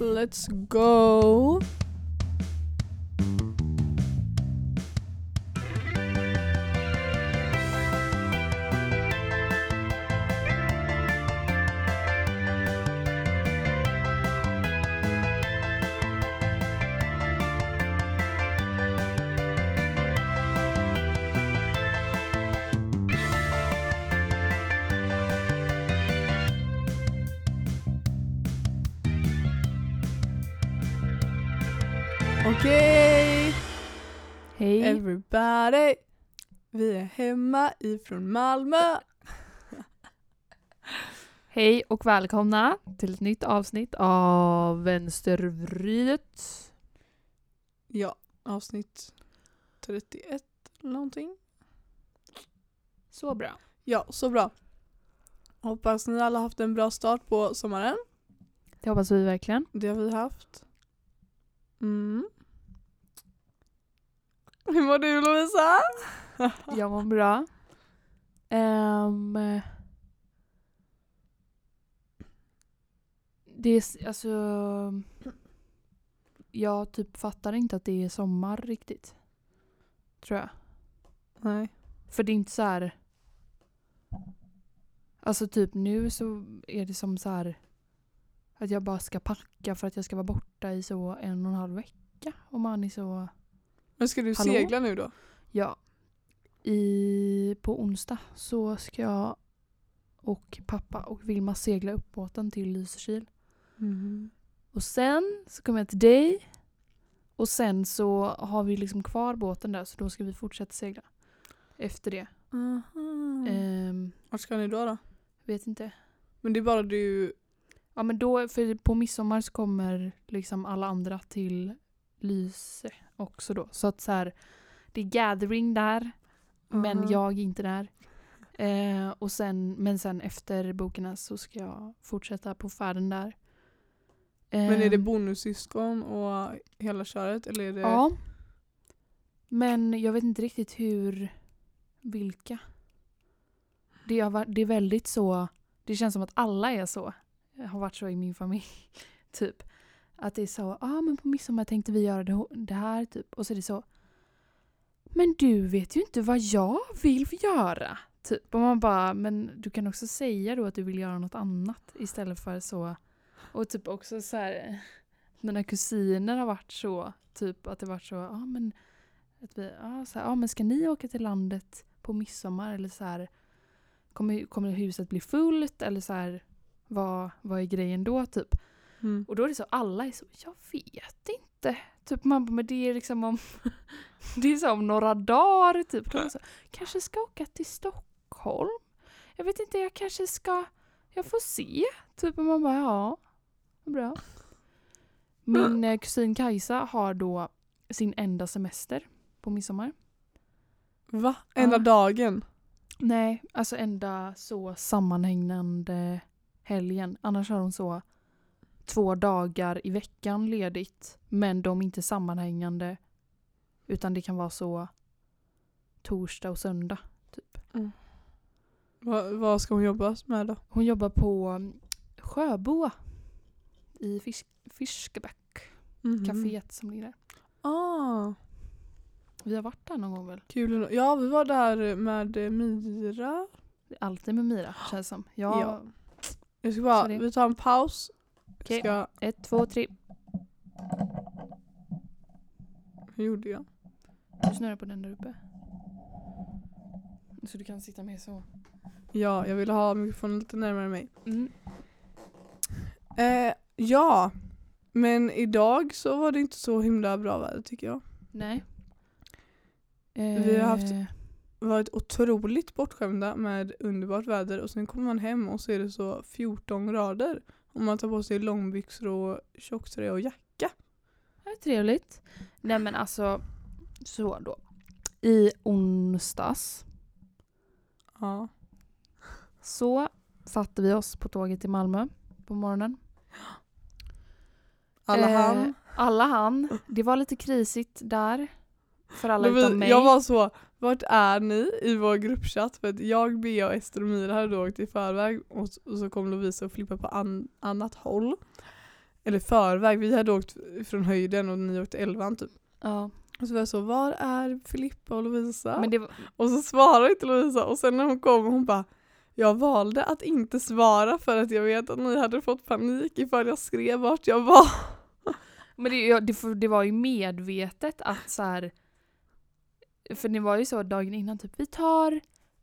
Let's go! Everybody! Vi är hemma ifrån Malmö. Hej och välkomna till ett nytt avsnitt av Vänstervridet. Ja, avsnitt 31 eller någonting. Så bra. Ja, så bra. Hoppas ni alla haft en bra start på sommaren. Det hoppas vi verkligen. Det har vi haft. Mm. Hur mår du Lovisa? Jag mår bra. Ehm, det är alltså... Jag typ fattar inte att det är sommar riktigt. Tror jag. Nej. För det är inte så här... Alltså typ nu så är det som så här att jag bara ska packa för att jag ska vara borta i så en och en halv vecka. Och man är så... Men ska du Hallå? segla nu då? Ja. I, på onsdag så ska jag och pappa och Vilma segla upp båten till Lysekil. Mm. Och sen så kommer jag till dig. Och sen så har vi liksom kvar båten där så då ska vi fortsätta segla. Efter det. Aha. Ehm, Vart ska ni då då? vet inte. Men det är bara du... Ja men då, för på midsommar så kommer liksom alla andra till Lyse också då. Så att så här, det är gathering där, men Aha. jag är inte där. Eh, och sen, men sen efter boken så ska jag fortsätta på färden där. Men är det Ehm, bonussyskon och hela köret eller är det... Ja. Men jag vet inte riktigt hur, vilka. Det, har varit, det är väldigt så, det känns som att alla är så. Har varit så i min familj. typ. Att det är så, ja ah, men på midsommar tänkte vi göra det, här typ. Och så är det så, men du vet ju inte vad jag vill göra. Typ. Och man bara, men du kan också säga då att du vill göra något annat istället för så. Och typ också så här, mina kusiner har varit så, typ att det varit så, ja men, att vi, ja, så här, ah, men ska ni åka till landet på midsommar eller så här, kommer, kommer huset bli fullt eller så här, vad, vad är grejen då typ? Mm. Och då är det så, alla är så, jag vet inte. Typ man bara, men det är liksom om, det är så om några dagar typ. Det så, kanske ska åka till Stockholm? Jag vet inte, jag kanske ska, jag får se. Typ och man bara, ja, bra. Min eh, kusin Kajsa har då sin enda semester på midsommar. Va? Enda Ja. dagen? Nej, alltså enda så sammanhängande helgen. Annars har hon så två dagar i veckan ledigt. Men de är inte sammanhängande. Utan det kan vara så torsdag och söndag. Typ. Va, vad ska hon jobba med då? Hon jobbar på mm, Sjöbo i Fisk Fiskebäck. Mhm. Caféet som ligger där. Ah, Vi har varit där någon gång väl? kul. Ja, vi var där med Mira. Det är alltid med Mira känns som. Ja. Ja. Jag ska bara, det- vi tar en paus. Okej. Ska, Ett, två, tre. hur gjorde jag? Du snurrar på den där uppe. Så du kan sitta med så. Ja, jag ville ha mikrofonen lite närmare mig. Mm. Eh, ja, men idag så var det inte så himla bra väder tycker jag. Nej. Vi har haft- Eh, varit otroligt bortskämda med underbart väder och sen kommer man hem och så är det så 14 grader. Och man tar på sig långbyxor och tjocktröja och jacka. Det är trevligt. Nej men alltså, så då. I onsdags Ja. så satte vi oss på tåget till Malmö på morgonen. Alla Eh, han. Alla han. Det var lite krisigt där. För alla Lovi- utom mig. Jag var så, vart är ni i vår gruppchatt? För att jag, Bea och Ester och Mira hade då åkt i förväg och, och så kom Lovisa och Filippa på an, annat håll. eller förväg, vi hade åkt från höjden och ni åkte elvan typ. Ja. Och så var jag så, var är Filippa och Lovisa? Var, Och så svarade inte Lovisa och sen när hon kom hon bara jag valde att inte svara för att jag vet att ni hade fått panik ifall jag skrev vart jag var. men det, det, det var ju medvetet att så här. För det var ju så dagen innan typ vi tar,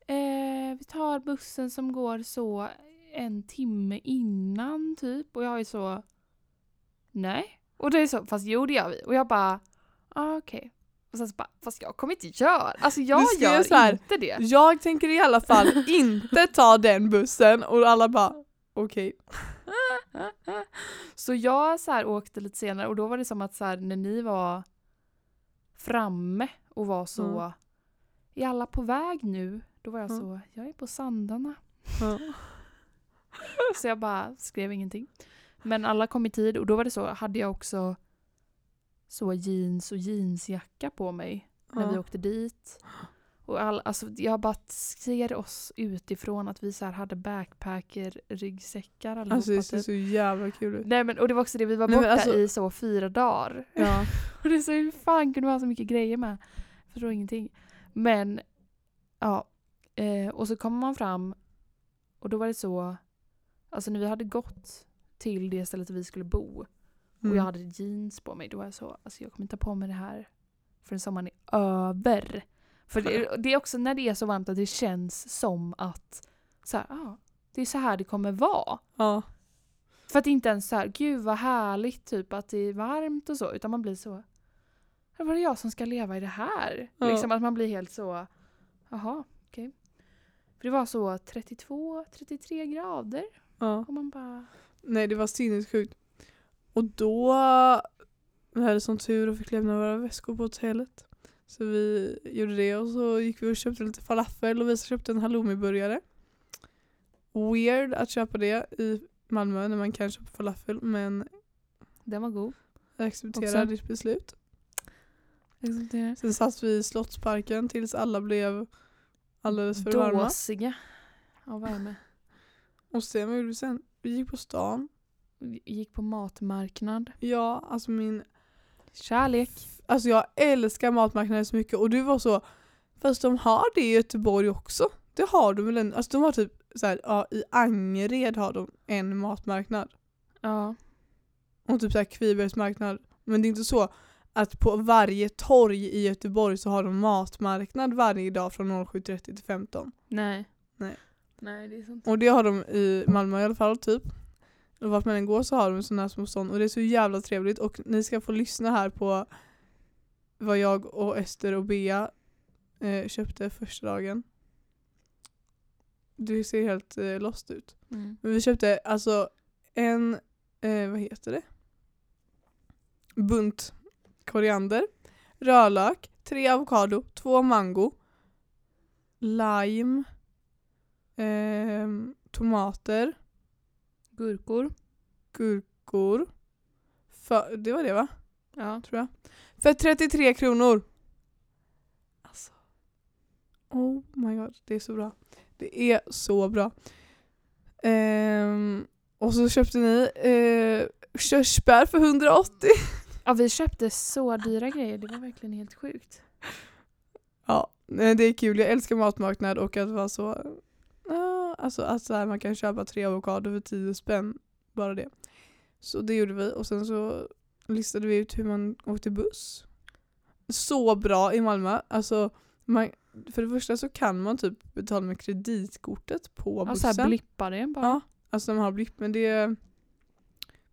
eh, vi tar bussen som går så en timme innan typ och jag är så nej. Och det är så fast jo det gör vi och jag bara ah, okej. Och sen så bara fast jag kommer inte göra alltså jag gör så här, inte det. Jag tänker i alla fall inte ta den bussen och alla bara okej. Så jag så här åkte lite senare och då var det som att så här, när ni var framme och var så Mm. är alla på väg nu? Då var jag Mm. så, jag är på Sandarna. Ja. Så jag bara skrev ingenting. Men alla kom i tid och då var det så, hade jag också så jeans och jeansjacka på mig när vi åkte dit. Och all, alltså, jag bara ser oss utifrån att vi så hade backpacker-ryggsäckar allihopa. Alltså det ser typ. så jävla kul ut. Nej men och det var också det, vi var Nej, borta alltså- i så fyra dagar. Ja. Och det är så hur fan kunde man ha så mycket grejer med? Jag förstår ingenting. Men ja, eh, och så kommer man fram och då var det så, alltså när vi hade gått till det stället vi skulle bo och Mm. jag hade jeans på mig, då var jag så, alltså jag kommer inte ta på mig det här förrän sommaren är över. För det, det är också när det är så varmt att det känns som att så här, ah, det är så här det kommer vara. Ja. För att inte ens så här, gud vad härligt typ att det är varmt och så, utan man blir så, "Ja, var det jag som ska leva i det här? Ja. Liksom att man blir helt så, jaha, okej. För det var så 32-33 grader ja. och man bara, Nej det var sinnessjukt. Och då vi hade sån tur och fick lämna våra väskor på hotellet. Så vi gjorde det och så gick vi och köpte lite falafel och vi köpte en halloumiburgare. Weird att köpa det i Malmö när man kan köpa falafel men den var god. jag accepterar Också. ditt beslut. Sen satt vi i Slottsparken tills alla blev alldeles för varma. Dåsiga av värme. Och sen vad gjorde vi sen? Vi gick på stan. Vi Gick på matmarknad. Ja, alltså min Kärlek. Alltså jag älskar matmarknader så mycket och du var så Fast de har det i Göteborg också. Det har de väl en, alltså de har typ så här, ja i Angered har de en matmarknad. Ja. Och typ såhär Kvibergs marknad. Men det är inte så att på varje torg i Göteborg så har de matmarknad varje dag från 07.30 till 15. Nej. Nej. Nej, det är sant. Och det har de i Malmö i alla fall typ. Och vart man än går så har de sådana här små stånd och det är så jävla trevligt och ni ska få lyssna här på vad jag och Ester och Bea eh, köpte första dagen. Du ser helt eh, lost ut. Mm. Men vi köpte alltså en, eh, vad heter det? Bunt koriander, rödlök, tre avokado, två mango, lime, ehm, tomater, Gurkor. gurkor. För, det var det va? Ja. Tror jag. För 33 kronor! Alltså. Oh my god, det är så bra. Det är så bra. Ehm, och så köpte ni eh, körsbär för 180. Ja, vi köpte så dyra grejer. Det var verkligen helt sjukt. Ja, det är kul. Jag älskar matmarknad och att vara så... Alltså att så här, man kan köpa tre avokado för 10 spänn. Bara det. Så det gjorde vi och sen så listade vi ut hur man åkte buss. Så bra i Malmö. Alltså, man, för det första så kan man typ betala med kreditkortet på bussen. så här blippar det bara. Ja, alltså de har blipp. Men det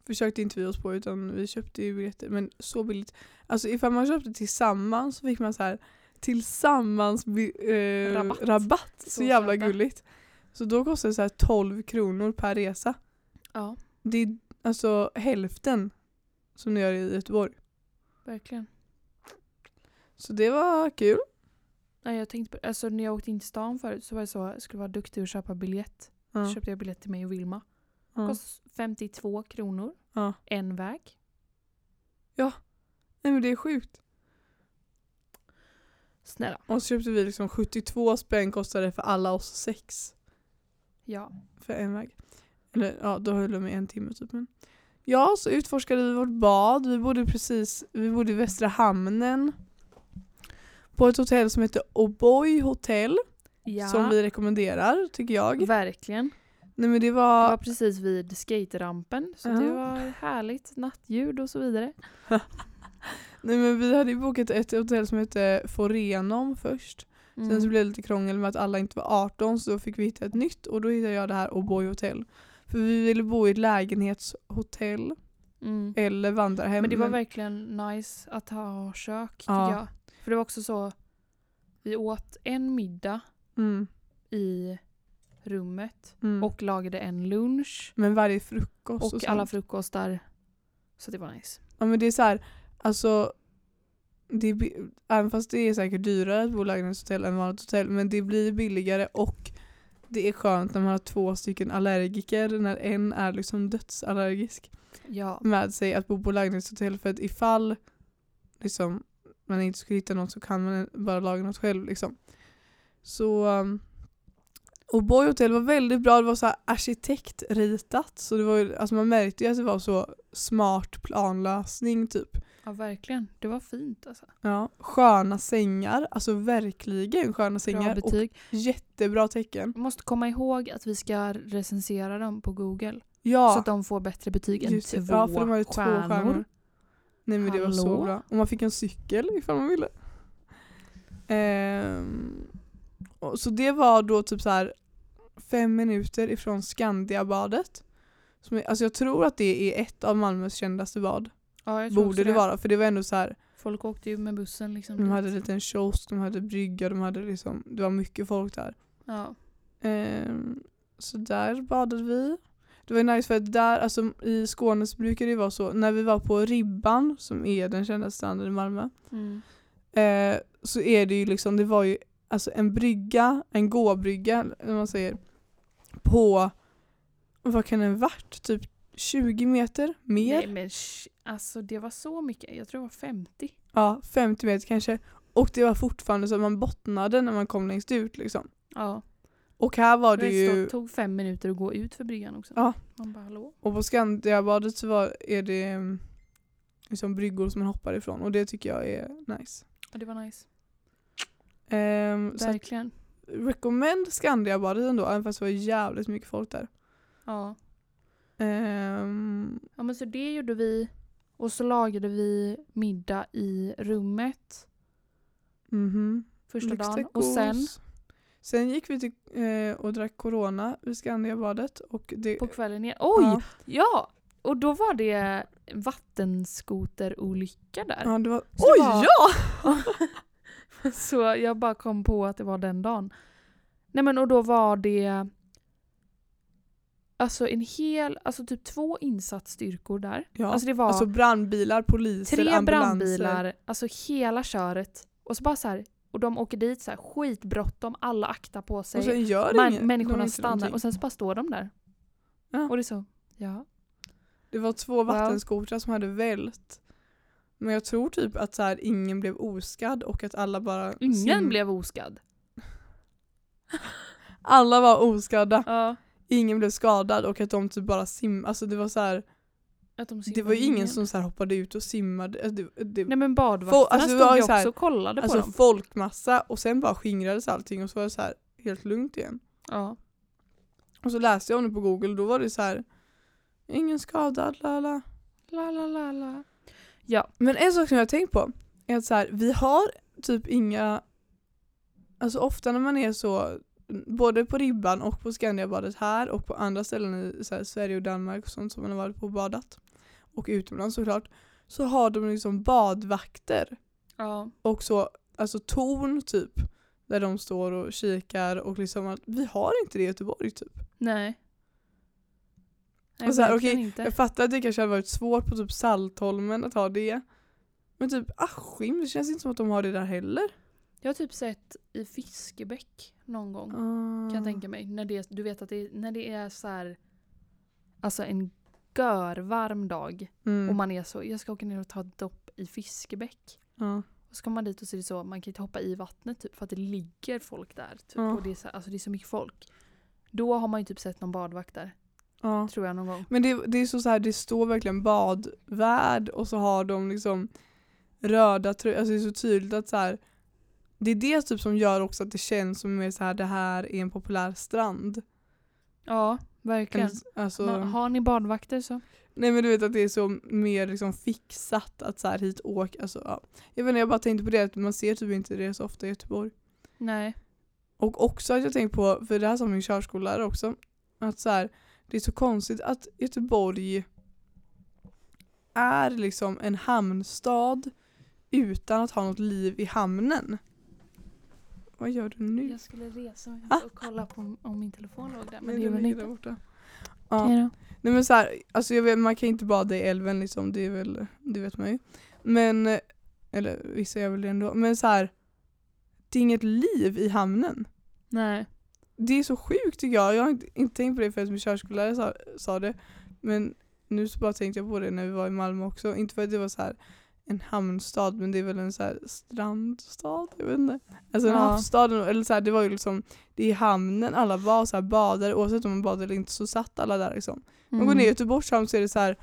försökte inte vi oss på utan vi köpte ju biljetter. Men så billigt. Alltså ifall man köpte tillsammans så fick man så här tillsammans eh, Rabatt. rabatt. Så, Så jävla gulligt. Så då kostar det så här 12 kronor per resa. ja, Det är alltså hälften som det gör i Göteborg. verkligen. Så det var kul. Nej, jag tänkte på, alltså när jag åkte in till stan förut så var jag så, jag skulle vara duktig och köpa biljett. Ja. Så köpte jag biljett till mig och Vilma. Ja. Kost 52 kronor. Ja. En väg. Nej men det är sjukt. Snälla. Och så köpte vi liksom 72 spänn kostade det för alla oss sex. Ja. för en väg. Eller ja, då höll de i en timme typ. Men Ja, så utforskade vi vårt bad. Vi bodde precis, vi bodde i Västra Hamnen. På ett hotell som heter O'boy Hotel. Ja, Som vi rekommenderar, tycker jag. verkligen. Nej men det Det var... var precis vid skaterampen så Ja. det var härligt nattljud och så vidare. Nej men vi hade ju bokat ett hotell som hette Forenom först. Sen så Mm. blev det lite krångel med att alla inte var 18 så då fick vi hitta ett nytt och då hittade jag det här O'boy Hotel. För vi ville bo i ett lägenhetshotell Mm. eller vandrarhem. Men det var verkligen nice att ha kök Ja. jag. För det var också så, vi åt en middag mm, i rummet mm. och lagade en lunch Men varje frukost och, och alla frukostar. Så det var nice. Ja men det är så här, alltså det även fast det är säkert dyrare att bo i lägenhetshotell än vanligt hotell men det blir billigare och det är skönt när man har två stycken allergiker när en är liksom dödsallergisk Ja. med sig att bo på lägenhetshotell för att ifall liksom, man inte skulle hitta något så kan man bara laga något själv. Liksom. Så um, och Boy Hotel var väldigt bra, det var så här arkitektritat så det var, ju- alltså man märkte ju att det var så smart planlösning typ. ja, verkligen. Det var fint alltså. Ja, sköna sängar, alltså verkligen sköna Bra sängar och betyg. jättebra tecken. Vi måste komma ihåg att vi ska recensera dem på Google. Ja, Så att de får bättre betyg än två, ja för de hade två stjärnor. stjärnor. Nej men det var så Hallå? bra. Och man fick en cykel ifall man ville. Och så det var då typ så här fem minuter ifrån Skandiabadet. Som alltså jag tror att det är ett av Malmös kändaste bad. Ja, Borde det vara. För det var ändå så här, Folk åkte ju med bussen liksom. de hade en liten kiosk, de hade brygga, de hade liksom, det var mycket folk där. Ja. Ehm, så där badade vi. Det var ju nice för att där, alltså i Skåne så brukar det vara så, när vi var på Ribban som är den kändaste stranden i Malmö, Mm. eh, så är det ju liksom, det var ju alltså en brygga, en gåbrygga, eller man säger, på, vad kan den varit? Typ 20 meter? Mer? Nej men alltså det var så mycket. Jag tror det var 50. Ja, 50 meter kanske. Och det var fortfarande så att man bottnade när man kom längst ut liksom. Ja. Och här var Det det ju, tog fem minuter att gå ut för bryggan också. Ja. Man bara hallå? och på Skandiabadet så var, är det mm, liksom bryggor som man hoppar ifrån och det tycker jag är nice. Ja, det var nice. Att, Verkligen. recommend Skandiabadet ändå, även fast det var jävligt mycket folk där. Ja. Ehm, ja men så det gjorde vi. Och så lagade vi middag i rummet mhm. första Lyxtacos. dagen. Och sen Sen gick vi till, eh, och drack corona vid Skandiabadet och det, på kvällen igen. Oj! ja, Ja! Och då var det vattenskoterolycka där. ja, det var, Så oj det var- ja! Så jag bara kom på att det var den dagen. Nej men och då var det Alltså en hel, alltså typ två insatsstyrkor där. ja. Alltså det var Alltså brandbilar, poliser, tre ambulanser. brandbilar, alltså hela köret. Och så bara så här, och de åker dit så här skitbråttom, alla aktar på sig. Och sen gör Man, inget. de människorna stannar någonting. och sen så bara står de där. Ja. Och det är så, ja. Det var två vattenskotrar som hade vält. Men jag tror typ att så här, ingen blev oskadd och att alla bara Ingen sim- blev oskadd. Alla var oskadda. Ja. Ingen blev skadad och att de typ bara simmade. Alltså det var så här, Att de det var ju ingen som så här hoppade ut och simmade. Alltså det, det, Nej men badvakterna alltså, stod ju här- också och kollade på alltså dem. folkmassa och sen bara skingrades allting och så var det så här helt lugnt igen. Ja. Och så läste jag om det på google och då var det så här ingen skadad, lala. La la la la. Ja. Men en sak som jag har tänkt på är att så här, vi har typ inga, alltså ofta när man är så, både på Ribban och på Skandiabadet här och på andra ställen i så här, Sverige och Danmark och sånt som man har varit på och badat och utomlands såklart, så har de liksom badvakter Ja. och så, alltså torn typ, där de står och kikar och liksom att vi har inte det i Göteborg typ. Nej. Nej, Och så här, okej, inte. Jag fattar att det kanske hade varit svårt på typ Saltholmen att ha det. Men typ Askim, det känns inte som att de har det där heller. Jag har typ sett i Fiskebäck någon gång. Ah. Kan jag tänka mig. När det, du vet att det, när det är så här, Alltså en görvarm dag. Mm. Och man är så, jag ska åka ner och ta ett dopp i Fiskebäck. ja. Och så kommer man dit och så är det så, man kan inte hoppa i vattnet typ för att det ligger folk där. Typ, Ja. och det är, så, alltså det är så mycket folk. Då har man ju typ sett någon badvakt där. Ja. tror jag någon gång. Men det, det är så, så här, det står verkligen badvärd och så har de liksom röda tröjor. Alltså det är så tydligt att så här, det är det typ som gör också att det känns som mer så här, det här är en populär strand. Ja, verkligen. Alltså, Men har ni badvakter så? nej men du vet att det är så mer liksom fixat att så här hit åk. Alltså, ja. Jag vet inte, jag bara tänkte på det att man ser typ inte det så ofta i Göteborg. Nej. Och också att jag tänkt på, för det här sa min körskollärare också, att så här, det är så konstigt att Göteborg är liksom en hamnstad utan att ha något liv i hamnen. Vad gör du nu? Jag skulle resa mig Ah. och kolla på om min telefon låg där. Men Nej, det gjorde den inte. borta. Ja. Nej men så här, alltså vet, man kan inte bada i älven liksom, det är väl, det vet man ju. Men, eller vissa gör väl det ändå, men så här, det är inget liv i hamnen. Nej. Det är så sjukt tycker jag. Jag har inte, inte tänkt på det förrän min körskollärare sa, sa det. Men nu så bara tänkte jag på det när vi var i Malmö också. Inte för att det var så här en hamnstad men det är väl en så här strandstad? Jag vet inte. Alltså en Ja. havsstad, eller så här, det var ju liksom det är i hamnen alla var så här badare oavsett om man badade eller inte så satt alla där liksom. Man går Mm. ner i Göteborgs hamn så är det så här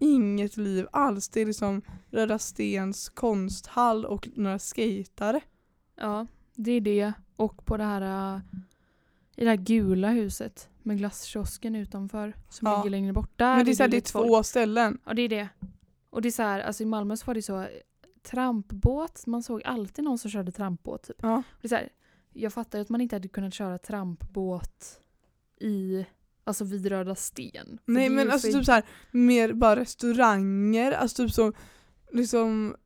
inget liv alls. Det är liksom Röda Stens konsthall och några skejtare. Ja, det är det. Och på det här äh, i det här gula huset med glasskiosken utanför som Ja. ligger längre bort. Där Men det är, så här, det är lite folk. två ställen. Ja, det är det. Och det är så här, alltså i Malmö så var det så eh, trampbåt, man såg alltid någon som körde trampbåt. Typ. Ja. Det är så här, jag fattar ju att man inte hade kunnat köra trampbåt i, alltså vid Röda Sten. Nej men alltså typ så här, mer bara restauranger, alltså typ som liksom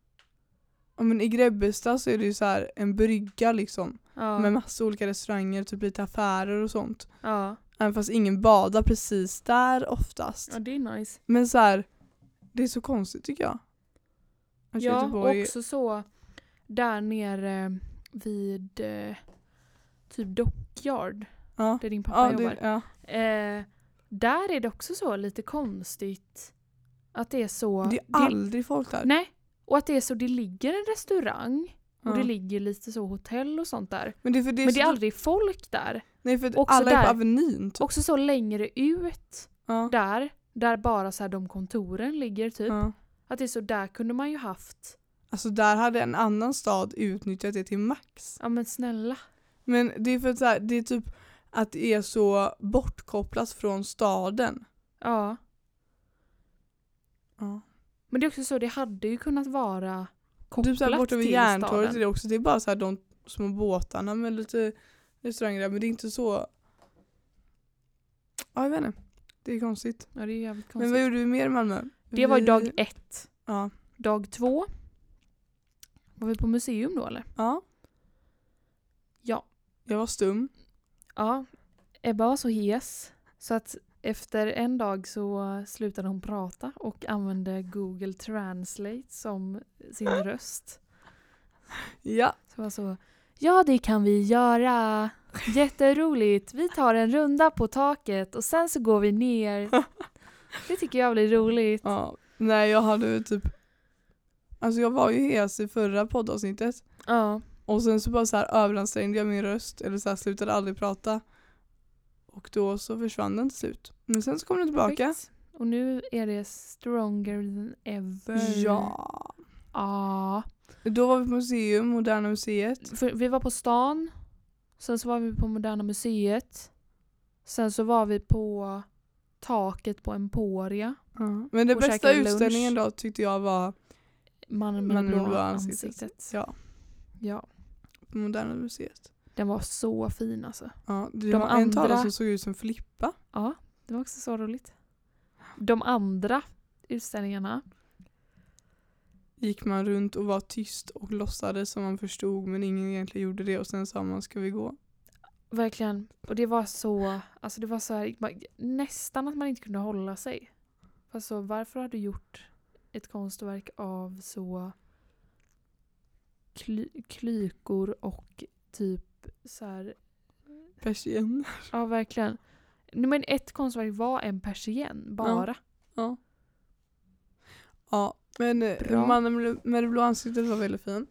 ja, men I Grebbestad så är det ju så här en brygga liksom ja, med massa olika restauranger, typ lite affärer och sånt. ja. Även fast ingen badar precis där oftast. ja, det är nice. Men så här, det är så konstigt tycker jag. Att Ja, Göteborg- också så där nere vid eh, typ Dockyard, ja. där din pappa Ja, jobbar. det, ja. Eh, där är det också så lite konstigt att det är så... det är aldrig folk där. Nej, och att det är så, det ligger en restaurang och Ja. det ligger lite så hotell och sånt där. Men det är för det är Men det är aldrig folk där. Nej för också alla är där. på Avenyn typ. Också så längre ut Ja. där, där bara så här de kontoren ligger typ. Ja. Att det är så, där kunde man ju haft, Alltså där hade en annan stad utnyttjat det till max. ja men snälla. Men det är för att så här, det är typ att det är så bortkopplat från staden. Ja. Ja. Men det är också så, det hade ju kunnat vara kopplat Typ såhär borta vid till Järntorget är det också, det är bara så här de små båtarna med lite restauranger där men det är inte så Ja jag vet inte. Det är konstigt. Ja det är jävligt Men konstigt. vad gjorde vi mer i Malmö? Det var dag ett. Ja. Dag två. Var vi på museum då eller? ja. Ja. Jag var stum. Ja. Ebba var så hes så att efter en dag så slutade hon prata och använde Google Translate som sin röst. Ja. Så var så Ja det kan vi göra. Jätteroligt. Vi tar en runda på taket och sen så går vi ner. Det tycker jag blir roligt. ja. Nej jag hade typ Alltså jag var ju hes i förra poddavsnittet. Ja. Och sen så bara så här överansträngde jag min röst eller så här slutade aldrig prata. Och då så försvann den till slut. Men sen så kom den tillbaka. Perfekt. Och nu är det stronger than ever. Ja. Ja. Då var vi på museum, Moderna Museet. För vi var på stan. Sen så var vi på Moderna Museet. Sen så var vi på taket på Emporia. Ja. Men den bästa käkade lunch. utställningen då tyckte jag var Mannen med det blå ansiktet. Ja, Ja. Moderna Museet. Den var så fin alltså. Ja, det De var en tavla andra- som såg ut som Filippa. Ja, det var också så roligt. De andra utställningarna. Gick man runt och var tyst och låtsades som man förstod men ingen egentligen gjorde det och sen sa man ska vi gå? Verkligen. Och det var så, alltså det var så här, nästan att man inte kunde hålla sig. Alltså varför har du gjort ett konstverk av så kly, klykor och typ så här, Persien. ja verkligen. Nej, men ett konstverk var en persienn bara. Ja. Ja, men eh, Bra. mannen med- det blå ansiktet var väldigt fin.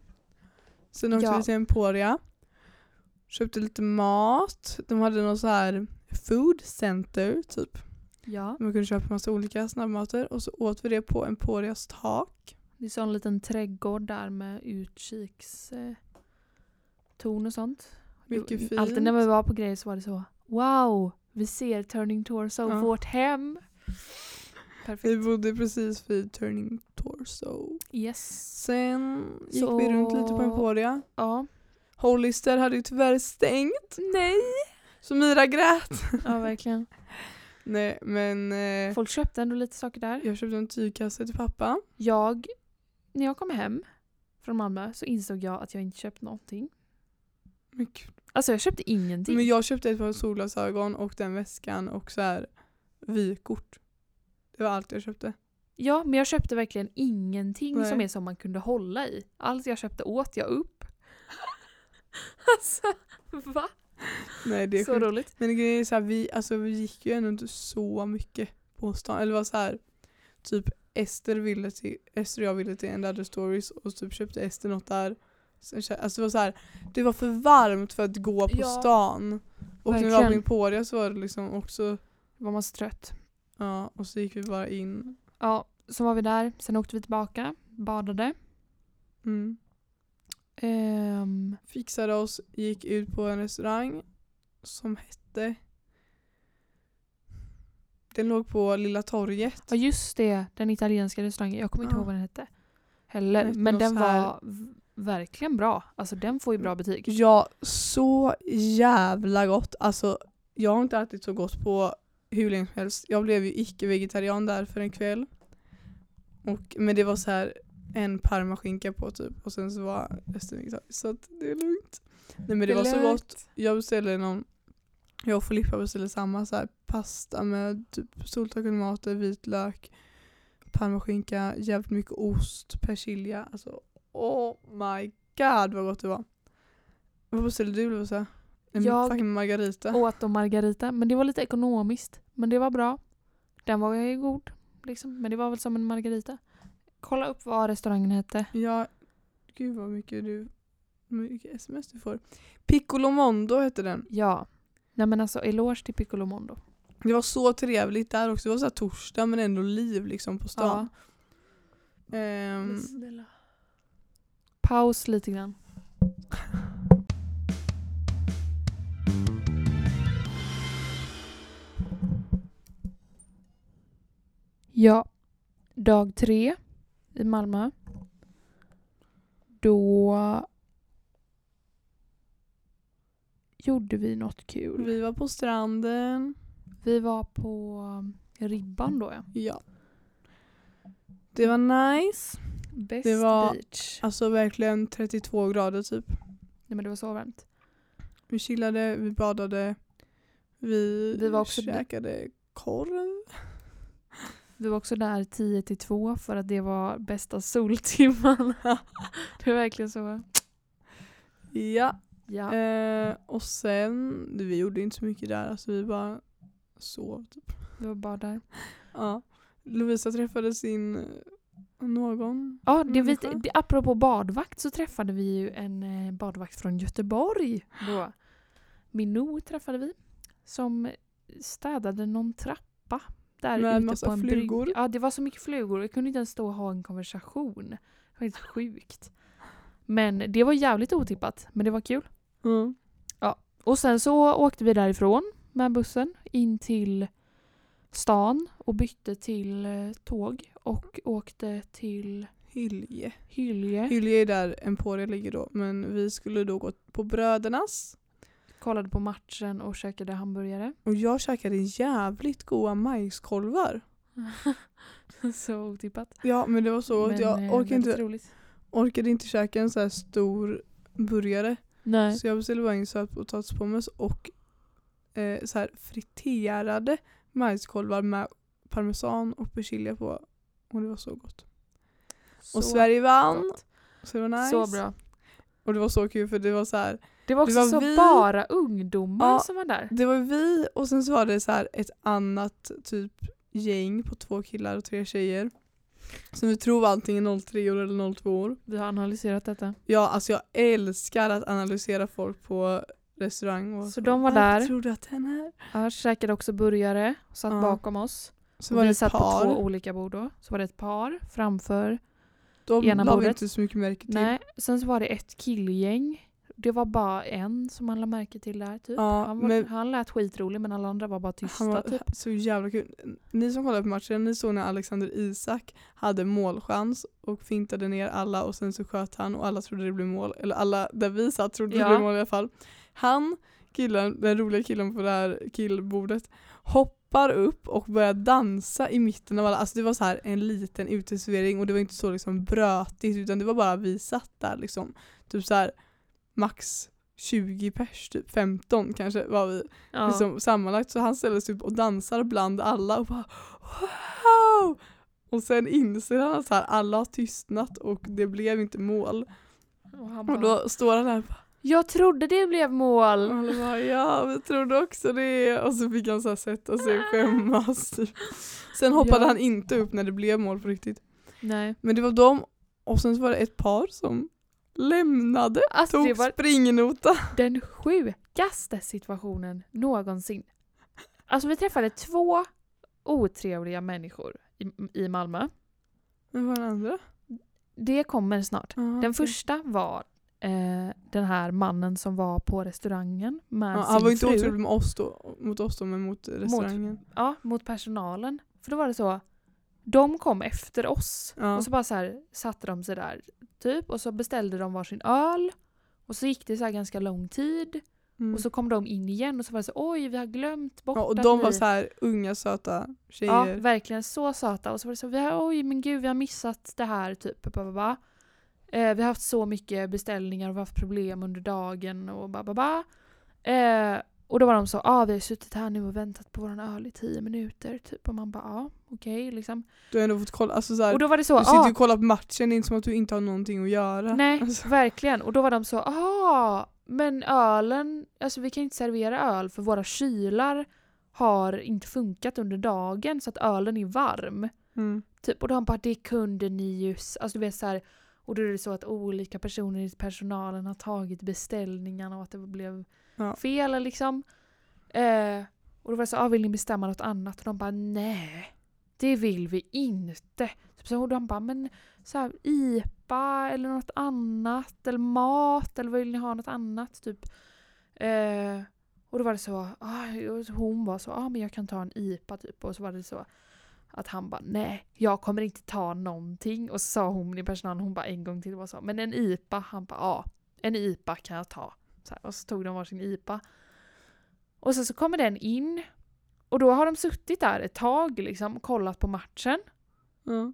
Sen åkte Ja. vi till Emporia. Köpte lite mat. De hade någon så här food center typ. Ja. Man kunde köpa massa olika snabbmater och så åt vi det på Emporias tak. Det är så en liten trädgård där med utkikstorn eh, och sånt. Mycket fint. Alltid när vi var på grejer så var det så Wow! Vi ser Turning Torso, Ja. vårt hem. Vi Perfekt. bodde precis vid Turning Torso. Yes. Sen gick Så- vi runt lite på Emporia. Ja. Hollister hade ju tyvärr stängt. Nej! Så Mira grät. Ja, verkligen. Nej men eh, Folk köpte ändå lite saker där. jag köpte en tygkasse till pappa. Jag, när jag kom hem från Malmö så insåg jag att jag inte köpt någonting. Men, gud. Alltså jag köpte ingenting. men jag köpte ett par solglasögon och den väskan och så här vykort. Det var allt jag köpte. Ja, men jag köpte verkligen ingenting Nej. som är som man kunde hålla i. Allt jag köpte åt jag upp. alltså, va? Nej det är Så sjukt. roligt. Men grejen är så här, vi, alltså, vi gick ju ändå inte så mycket på stan. Eller var så här, typ Ester, ville till, Ester och jag ville till End Other Stories och typ köpte Ester något där. Alltså det var så här, det var för varmt för att gå på Ja. stan. Och när vi var på. Emporia så var det liksom också, Var man så trött. ja och så gick vi bara in. Ja, så var vi där. Sen åkte vi tillbaka. Badade. Mm. Ehm, Fixade oss, gick ut på en restaurang som hette den låg på Lilla torget. ja just det, den italienska restaurangen. Jag kommer inte Ja. ihåg vad den hette. Heller. Den hette Men den var verkligen bra. Alltså den får ju bra betyg. Ja, så jävla gott. Alltså, jag har inte ätit så gott på hur länge som helst. Jag blev ju icke-vegetarian där för en kväll. Och, men det var så här en parmaskinka på typ och sen så var resten vegetariskt. Så att det är lugnt. Nej men det var så gott. Jag beställde någon, jag och Filippa beställde samma så här pasta med typ soltorkade tomater, vitlök, parmaskinka, jävligt mycket ost, persilja. Alltså oh my god vad gott det var. Vad beställde du Lovisa? En Jag fucking margarita? Åt då margarita. Men det var lite ekonomiskt. Men det var bra. Den var ju god. Liksom. Men det var väl som en margarita. Kolla upp vad restaurangen hette. Ja, gud vad mycket du mycket sms du får. Piccolo Mondo hette den. Ja. Nej men alltså eloge till Piccolo Mondo. Det var så trevligt där också. Det var så torsdag men ändå liv liksom på stan. Ehm, Paus lite grann. Ja, dag tre i Malmö. Då gjorde vi något kul. vi var på stranden. Vi var på Ribban då ja. Ja. Det var nice. Best Det var- beach. Alltså verkligen 32 grader typ. Nej men det var så varmt. Vi chillade, vi badade. Vi, Vi var också- käkade korv. Vi var också där 10 till 2 för att det var bästa soltimman. det var verkligen så. Ja. Ja. Eh, och sen, vi gjorde inte så mycket där. Alltså vi bara sov typ. Vi var bara där. Ja. Lovisa träffade sin någon. Ja, det vi, det, apropå badvakt så träffade vi ju en eh, badvakt från Göteborg. Då. Minou träffade vi. Som städade någon trappa. Där Med ute massa på en flugor. brygga. Ja, det var så mycket flugor. Jag kunde inte ens stå och ha en konversation. Det var helt sjukt. Men det var jävligt otippat. Men det var kul. Mm. Och sen så åkte vi därifrån med bussen in till stan och bytte till eh, tåg och åkte till Hylje. Hylje. Hylje är där Emporia ligger då. Men vi skulle då gå på Brödernas. Kollade på matchen och käkade hamburgare. Och jag käkade jävligt goda majskolvar. så otippat. Ja men det var så. Men, Jag eh, orkade inte, roligt. orkade inte käka en så här stor burgare. Nej. Så jag beställde bara en sötpotatispommes och eh, så här friterade majskolvar med parmesan och persilja på. Och det var så gott. Och Sverige vann. gott. Så det var nice. Så bra. Och det var så kul för det var så här. Det var också Det var så vi- bara ungdomar Ja. som var där. Det var vi och sen så var det så ett annat typ gäng på två killar och tre tjejer. Som vi tror var antingen 03 år eller 02 år. Vi har analyserat detta. Ja, alltså jag älskar att analysera folk på restaurang. Och Så de var "Varför där. tror du att den är? Ja, käkade också burgare, satt Ja. bakom oss. Så var vi det satt på par. två olika bord då. Så var det ett par framför. De ena la vi bordet. inte så mycket märke till. Nej, sen så var det ett killgäng. Det var bara en som man lade märke till där typ. Ja, han, var, men- han lät skitrolig men alla andra var bara tysta Han var typ. så jävla kul. Ni som kollade på matchen, ni såg när Alexander Isak hade målchans och fintade ner alla och sen så sköt han och alla trodde det blev mål. Eller alla där vi satt trodde det Ja. blev mål i alla fall. Han, killen, den roliga killen på det här killbordet, hoppar upp och börjar dansa i mitten av alla. Alltså det var så här en liten uteservering och det var inte så liksom brötigt utan det var bara vi satt där liksom. Typ så här max 20 pers, typ 15 kanske var vi Ja. liksom, sammanlagt. Så han ställer sig upp och dansar bland alla och bara wow! Och sen inser han att alla har tystnat och det blev inte mål. och han Och bara, då står han där och bara, Jag trodde det blev och mål! alla bara ja vi trodde också det. Och så fick han så här sätta sig och skämmas. Typ. Sen hoppade Ja. han inte upp när det blev mål på riktigt. Nej. Men det var dem och sen så var det ett par som lämnade, Alltså det tog var springnota. den sjukaste situationen någonsin. Alltså vi träffade två otrevliga människor i, i Malmö. Men vad var den andra? Det kommer snart. Ja, Den okej. första var eh, den här mannen som var på restaurangen med Ja, sin han var inte fru. otrevlig med oss då, mot oss då, men mot restaurangen. Ja, mot personalen. För då var det så, de kom efter oss. Ja. Och så bara så här satte de sig där typ och så beställde de varsin öl. Och så gick det så ganska lång tid. Mm. Och så kom de in igen och så var det så oj vi har glömt bort ja, och de vi... var så här unga söta Ja, tjejer. verkligen så söta. Och så var det så, vi oj men gud vi har missat det här typ. Ba, ba, ba. Eh, vi har haft så mycket beställningar och vi har haft problem under dagen och ba, ba, ba. Eh, och då var de så, ah, vi har suttit här nu och väntat på våran öl i tio minuter. Typ. Och man bara, ja okej liksom. Du har ändå fått kolla, alltså så här, Och då var det så, du sitter ah, och kollar på matchen, det är inte som att du inte har någonting att göra. nej Alltså, verkligen. Och då var de så, ah, men ölen, alltså vi kan inte servera öl för våra kylar har inte funkat under dagen så att ölen är varm. mm. Typ, och de bara det kunde ni ju. s-" Alltså du vet så här, och då är det så att olika personer i personalen har tagit beställningarna och att det blev Ja. fel liksom. Eh, och då var det så, ah, vill ni bestämma något annat? Och de bara nej, det vill vi inte. Typ så, och de bara men så här, IPA eller något annat eller mat eller vill ni ha något annat? Typ. Eh, och då var det så, ah, hon var så, ah, men jag kan ta en IPA typ. Och så var det så att han bara nej, jag kommer inte ta någonting. Och så sa hon i personalen, hon bara en gång till var så, men en IPA, han bara ja, en IPA kan jag ta. Så här, och så tog de varsin IPA. Och sen så kommer den in. Och då har de suttit där ett tag liksom och kollat på matchen. Ja.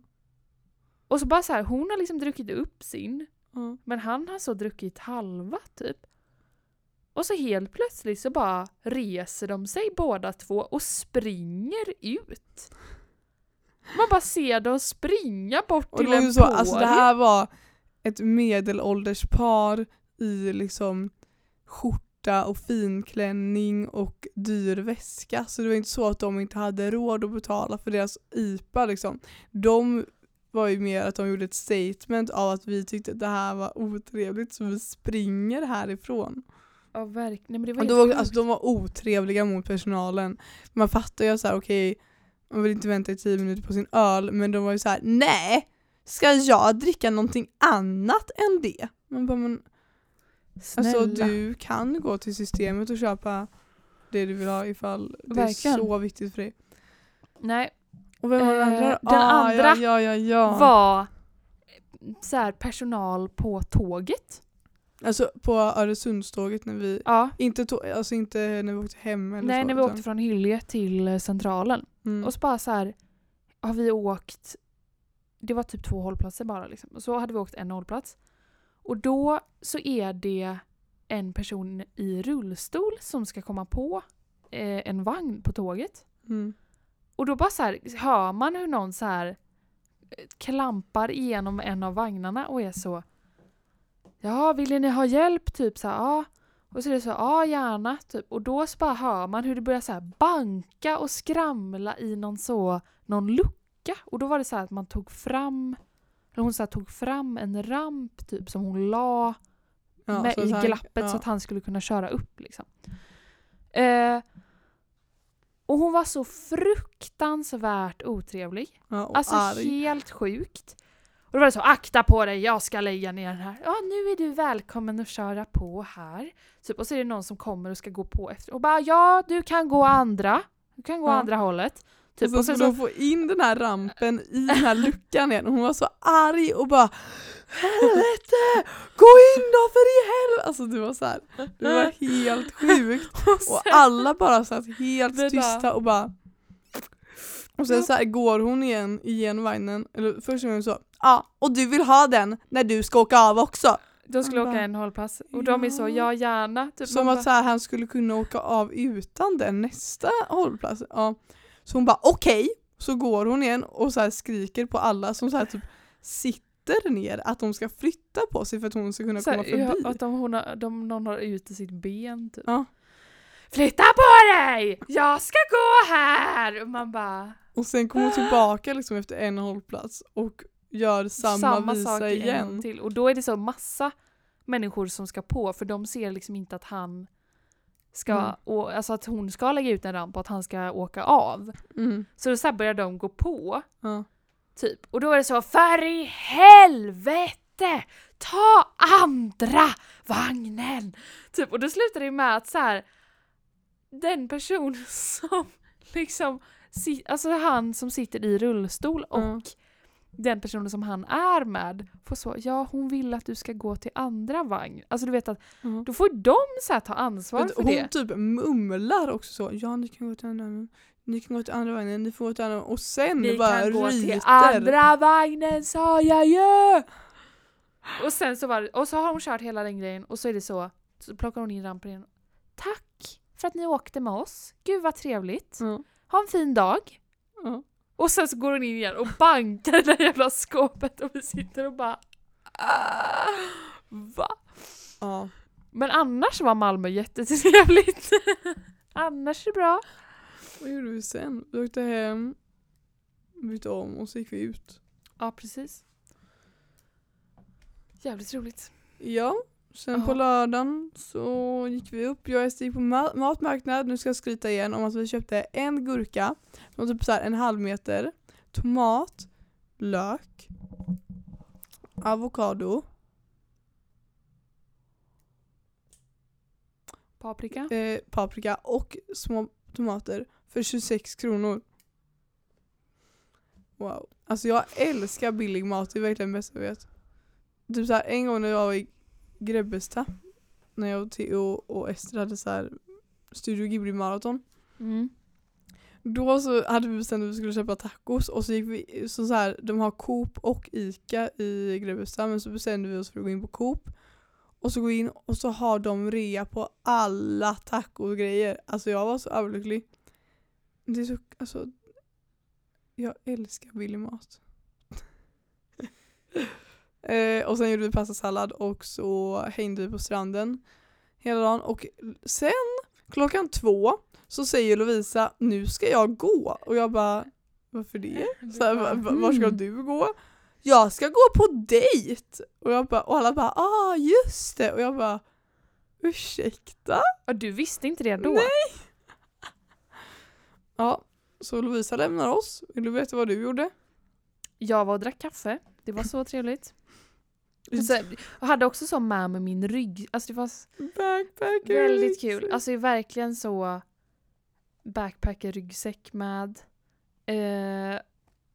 Och så bara så här, hon har liksom druckit upp sin. Ja. Men han har så druckit halva typ. Och så helt plötsligt så bara reser de sig båda två och springer ut. Man bara ser dem springa bort Och till en så, alltså det här var ett medelålders par i liksom skjorta och finklänning och dyr väska. Så det var inte så att de inte hade råd att betala för deras IPA liksom. De var ju mer att de gjorde ett statement av att vi tyckte att det här var otrevligt så vi springer härifrån. Ja verkligen, men det var Och då, alltså, de var otrevliga mot personalen. Man fattar ju så här, okej, man vill inte vänta i tio minuter på sin öl, men de var ju så här: nej! Ska jag dricka någonting annat än det? Man bara, men, Snälla. alltså du kan gå till systemet och köpa det du vill ha ifall det Verkligen. är så viktigt för dig. Nej, Och vem var den Eh, andra? den Ah, andra ja, ja, ja, var så här, personal på tåget. Alltså på Öresundståget när vi, Ja. inte, tå- alltså inte när vi åkte hem eller Nej, så. när vi utan- åkte från Hyllie till eh, Centralen. Mm. Och så bara så här har vi åkt, det var typ två hållplatser bara liksom. Och så hade vi åkt en hållplats. Och då så är det en person i rullstol som ska komma på eh, en vagn på tåget. Mm. Och då bara så här, hör man hur någon så här eh, klampar igenom en av vagnarna och är så Ja, vill ni ha hjälp? Typ så ja. Och så är det så, ja gärna. Typ. Och då så bara hör man hur det börjar så banka och skramla i någon så, någon lucka. Och då var det så här att man tog fram, eller hon så tog fram en ramp typ som hon la Ja, med i glappet ja. så att han skulle kunna köra upp. Liksom. Eh, och hon var så fruktansvärt otrevlig. Ja, Alltså arg. helt sjukt. Och då var det så, akta på dig, jag ska lägga ner den här. Ja, nu är du välkommen att köra på här. Typ, och så är det någon som kommer och ska gå på efter. Och bara, ja, du kan gå andra. Du kan gå Ja. andra hållet. Typ, och så skulle de få in den här rampen i den här luckan igen och hon var så arg och bara Helvete! Gå in då för i helvete! Alltså det var så här, det var helt sjukt. och alla bara satt helt tysta och bara Och sen så här går hon igen igenom vagnen, eller först var hon så Ja, och du vill ha den när du ska åka av också. de skulle Han åka bara, en hållpass. Och de är så, ja. gärna. Typ, Som att så här, han skulle kunna åka av utan den nästa hållplats. Ja. Så hon bara okej, så går hon igen och så skriker på alla som så här typ sitter ner att de ska flytta på sig för att hon ska kunna Så komma här, förbi. ja, att de, hon har, de, någon har ute sitt ben typ. Ja. Flytta på dig! Jag ska gå här! Och man bara... Och sen kommer hon tillbaka liksom efter en hållplats och gör samma, visa sak en igen. till. Och då är det så massa människor som ska på för de ser liksom inte att han ska, Mm. och, alltså att hon ska lägga ut en ramp och att han ska åka av. Mm. Så då så börjar de gå på, Ja. typ. Och då är det så, för i helvete! Ta andra vagnen! Typ, och då slutar det med att så här den person som liksom, alltså han som sitter i rullstol och. Den personen som han är med får så, ja hon vill att du ska gå till andra vagn. Alltså du vet att Ja. då får de så ta ansvar Men för hon det. typ mumlar också så, ja ni kan gå till andra ni kan gå till andra vagnen, ni får gå till andra och sen Vi bara kan gå ryter. till andra vagnen sa jag ju! Och sen så var det, och så har hon kört hela den grejen och så är det så, så plockar hon in rampen igen. Tack för att ni åkte med oss. Gud vad trevligt. Ja. Ha en fin dag. Ja. Och sen så går hon in igen och bankar det där jävla skåpet och vi sitter och bara "Ah, Va? Ja. Men annars var Malmö jättetrevligt. annars är det bra. Vad gjorde vi sen? Vi åkte hem, bytte om och så gick vi ut. Ja precis. Jävligt roligt. Ja, sen Ja. på lördagen så gick vi upp. Jag och Ester gick på ma- matmarknad. Nu ska jag skryta igen om att vi köpte en gurka, som typ så här en halv meter, tomat, lök, avokado, Paprika. eh, paprika och små tomater för 26 kronor. Wow. Alltså jag älskar billig mat, det är verkligen det bästa jag vet. Typ så här, en gång när jag var i Grebbestad, när jag och Theo och Ester hade så här Studio Ghibli maraton. Mm. Då så hade vi bestämt att vi skulle köpa tacos och så gick vi, så, så här, de har Coop och Ica i Grebbestad men så bestämde vi oss för att gå in på Coop. Och så gå in och så har de rea på alla tacogrejer. Alltså jag var så överlycklig. Det är så, alltså, jag älskar billig mat. eh, och sen gjorde vi pastasallad och så hängde vi på stranden hela dagen. Och sen klockan två så säger Lovisa nu ska jag gå och jag bara varför det? Så här, va- va- var ska Mm. du gå? Jag ska gå på dejt! Och, jag bara, och alla bara ah just det och jag bara ursäkta? Ja, du visste inte det då? Nej. Ja, så Lovisa lämnar oss. Vill du veta vad du gjorde? Jag var och drack kaffe. Det var så trevligt. Och så, jag hade också så med mig min rygg. Alltså det var Backpacker. väldigt kul. Alltså det är verkligen så backpacker-ryggsäck med. Eh,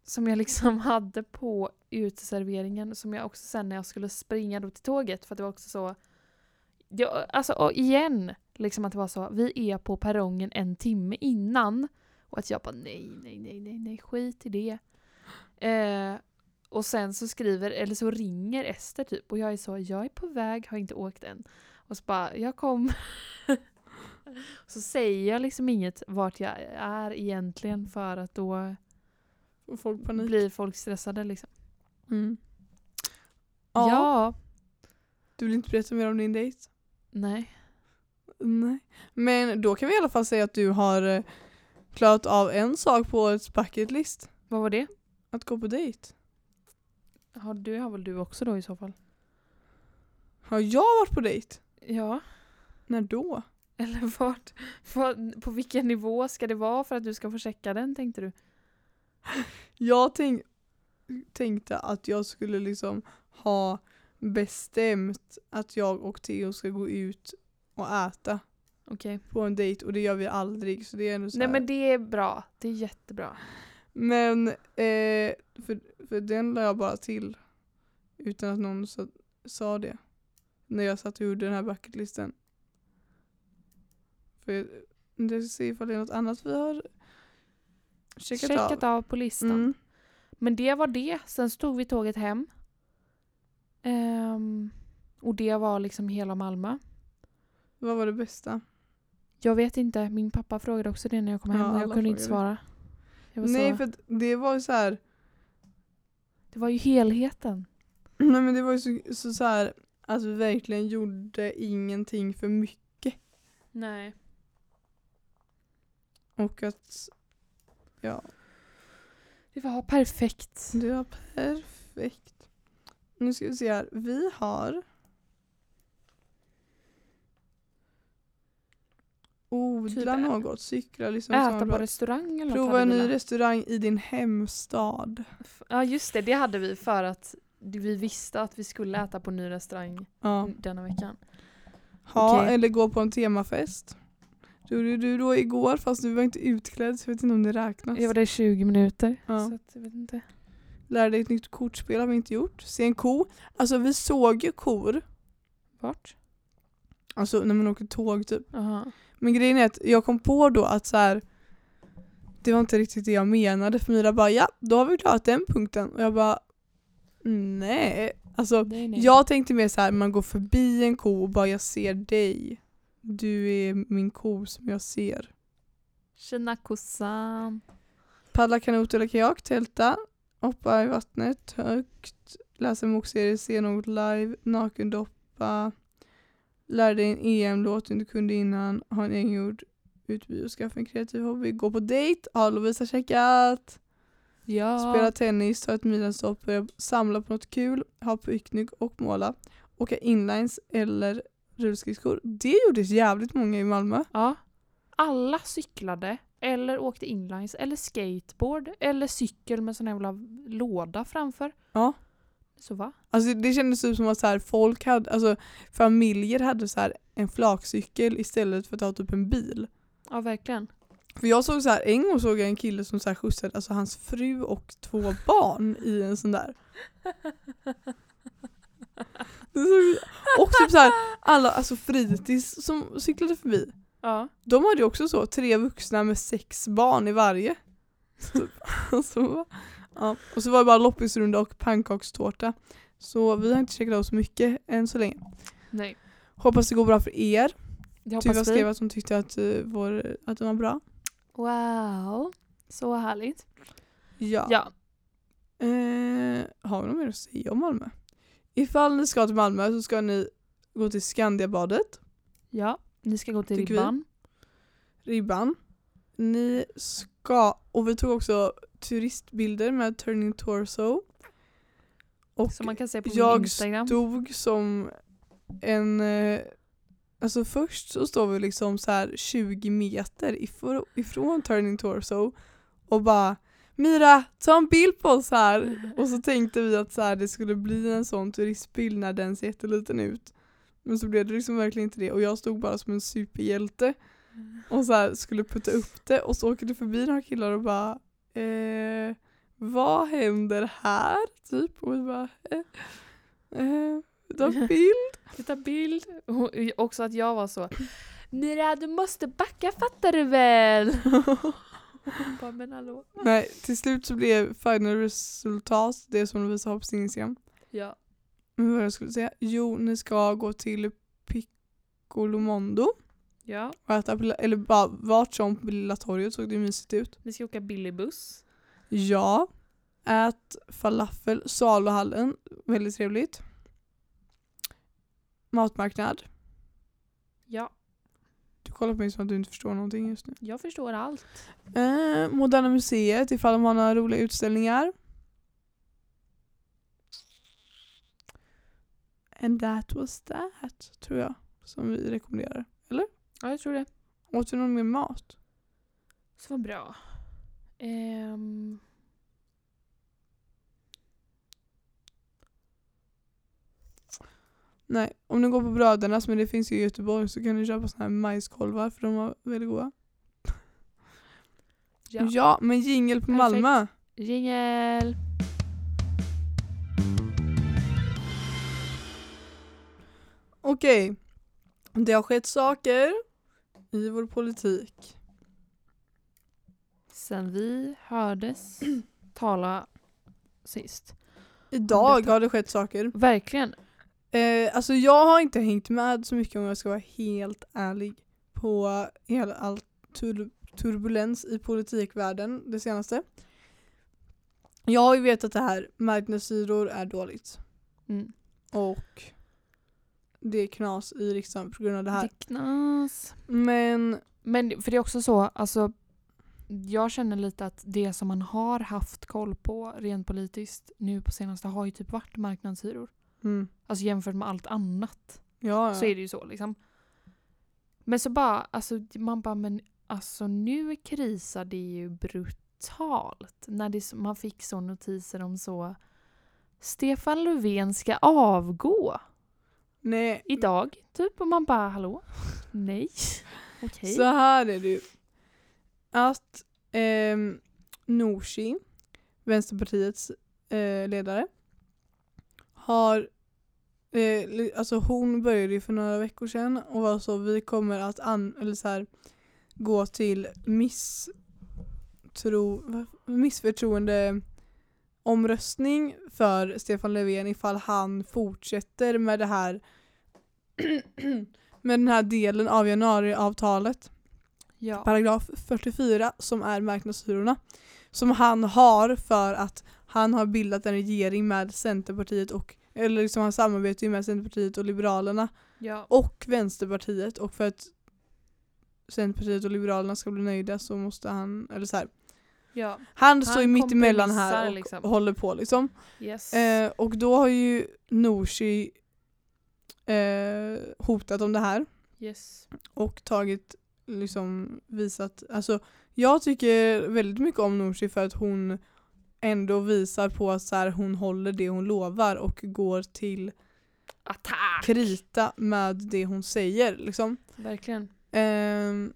som jag liksom hade på uteserveringen. Som jag också sen när jag skulle springa då till tåget. För att det var också så. Jag, alltså och igen. Liksom att det var så. Vi är på perrongen en timme innan. Och att jag bara nej, nej, nej, nej, nej, skit i det. Eh, och sen så skriver, eller så ringer Ester typ och jag är så, jag är på väg, har inte åkt än. Och så bara, jag kom. så säger jag liksom inget vart jag är egentligen för att då folk panik. blir folk stressade liksom. Mm. Ja. Ja. Du vill inte berätta mer om din dejt? Nej. Nej. Men då kan vi i alla fall säga att du har eh, klarat av en sak på årets bucket list. Vad var det? Att gå på dejt. Har du har väl du också då i så fall? Har jag varit på dejt? Ja. När då? Eller vart, vad, på vilken nivå ska det vara för att du ska få checka den tänkte du? Jag tänk, tänkte att jag skulle liksom ha bestämt att jag och Theo ska gå ut och äta Okej. på en dejt och det gör vi aldrig. Så det är ändå så Nej här. men det är bra. Det är jättebra. Men eh, för, för den la jag bara till utan att någon sa, sa det. När jag satt och gjorde den här bucketlisten. För det ser ifall det är något annat vi har checkat, Checkat av. av på listan. Mm. Men det var det. Sen stod vi tåget hem. Ehm, och det var liksom hela Malmö. Vad var det bästa? Jag vet inte. Min pappa frågade också det när jag kom hem och jag kunde inte svara. Nej så, för det var ju så här. det var ju helheten. Nej men det var ju så, så, så här att vi verkligen gjorde ingenting för mycket. Nej. Och att ja, Det var perfekt. det var perfekt. Nu ska vi se här. Vi har odla Typ något, cykla liksom. Äta på restaurang eller Prova en ny restaurang i din hemstad. Ja just det, det hade vi för att vi visste att vi skulle äta på en ny restaurang Ja. denna veckan. Ha, Okej. eller gå på en temafest. Det gjorde du då igår fast du var inte utklädd så jag vet inte om det räknas. Jag var där i 20 minuter. Ja. Så jag vet inte. Lära dig ett nytt kortspel har vi inte gjort. Se en ko. Alltså vi såg ju kor. Vart? Alltså när man åker tåg typ. Aha. Men grejen är att jag kom på då att så här. Det var inte riktigt det jag menade för Mira bara ja, då har vi klarat den punkten. Och jag bara nej. Alltså Nej, nej. jag tänkte mer så här, man går förbi en ko och bara jag ser dig. Du är min ko som jag ser. Tjena kossan. Paddla kanot eller kajak, tälta, hoppa i vattnet högt, läsa en bokserie, se något live, nakendoppa, lära dig en EM-låt du inte kunde innan, ha en egengjord utby och skaffa en kreativ hobby, gå på dejt, ha Lovisa checkat, Ja. spela tennis, ta ett börja samla på något kul, ha picknick och måla, åka inlines eller rullskridskor. Det gjordes jävligt många i Malmö. ja. Alla cyklade eller åkte inlines eller skateboard eller cykel med sån här jävla låda framför. Ja. Så va? Alltså det kändes typ som att så här, folk hade, alltså familjer hade så här en flakcykel istället för att ha typ en bil. Ja verkligen. För jag såg så här, en gång såg jag en kille som så här skjutsade alltså hans fru och två barn i en sån där. Och typ så här, alla alltså fritids som cyklade förbi. Ja. De hade ju också så, tre vuxna med sex barn i varje. Alltså, ja. Och så var det bara loppisrunda och pannkakstårta. Så vi har inte checkat av så mycket än så länge. Nej. Hoppas det går bra för er. Det Tuva hoppas skrev vi. att hon tyckte att, uh, vår, att den var bra. Wow. Så härligt. Ja. Ja. Eh, har vi något mer att säga om Malmö? Ifall ni ska till Malmö så ska ni gå till Skandiabadet, Ja. Ni ska gå till Tycker vi. Ribban. Ribban. Ni ska, och vi tog också turistbilder med Turning Torso. Och Som man kan se på jag Instagram. stod som en, eh, alltså först så står vi liksom så här 20 meter ifrån, ifrån Turning Torso och bara Mira, ta en bild på oss här! Och så tänkte vi att så här, det skulle bli en sån turistbild när den ser jätteliten ut. Men så blev det liksom verkligen inte det och jag stod bara som en superhjälte och så här, skulle putta upp det och så åker det förbi några killar och bara eh, Vad händer här? Typ och vi bara eh, eh, ta bild. Vi tar bild. Och också att jag var så Mira du måste backa fattar du väl? Bara men hallå. Nej, till slut så blev final resultat det som de visade på sin Instagram. Ja. Men vad jag skulle säga? Jo, ni ska gå till Piccolomondo Ja. och på, eller bara vart som på Lilla torget såg det mysigt ut. Vi ska åka billigbuss. Ja, ät falafel, saluhallen, väldigt trevligt. Matmarknad. Ja. Du kollar på mig som att du inte förstår någonting just nu. Jag förstår allt. Eh, Moderna Museet ifall de har några roliga utställningar. And that was that, tror jag. Som vi rekommenderar. Ja, jag tror det. Åt du någon mer mat? Så bra. Ehm, Nej, om ni går på Brödernas, men det finns ju i Göteborg, så kan ni köpa såna här majskolvar för de var väldigt goda. Ja, ja. men jingel på Perfekt. Malmö. Jingel! Okej. Det har skett saker i vår politik. Sen vi hördes tala sist. Idag har det skett saker. Verkligen. Eh, alltså jag har inte hängt med så mycket om jag ska vara helt ärlig på hela all tur turbulens i politikvärlden det senaste. Jag har ju vetat det här, marknadshyror är dåligt Mm. och det är knas i riksdagen på grund av det Det här. är knas. Men Men för det är också så, alltså jag känner lite att det som man har haft koll på rent politiskt nu på senaste har ju typ varit marknadshyror. mm, Alltså jämfört med allt annat ja, så ja. är det ju så liksom. Men så bara, alltså man bara men alltså nu krisar det ju brutalt. När det, så- man fick så notiser om så Stefan Löfven ska avgå Nej, idag typ och man bara hallå? Nej. Okej. Så här är det ju. Att ehm, Nooshi, Vänsterpartiets eh, ledare, har eh, alltså hon började ju för några veckor sedan och var så vi kommer att an, eller så här, gå till misstro, missförtroende omröstning för Stefan Löfven ifall han fortsätter med det här med den här delen av januariavtalet Ja. paragraf 44 som är marknadshyrorna. Som han har för att han har bildat en regering med Centerpartiet och eller liksom han samarbetar ju med Centerpartiet och Liberalerna ja. och Vänsterpartiet och för att Centerpartiet och Liberalerna ska bli nöjda så måste han, eller så här. Ja. Han, står ju mitt emellan här och liksom. håller på liksom. Yes. Eh, och då har ju Nooshi eh, hotat om det här yes. och tagit, liksom visat, alltså jag tycker väldigt mycket om Nooshi för att hon ändå visar på att så här, hon håller det hon lovar och går till Attack! krita med det hon säger liksom. Verkligen. Ehm,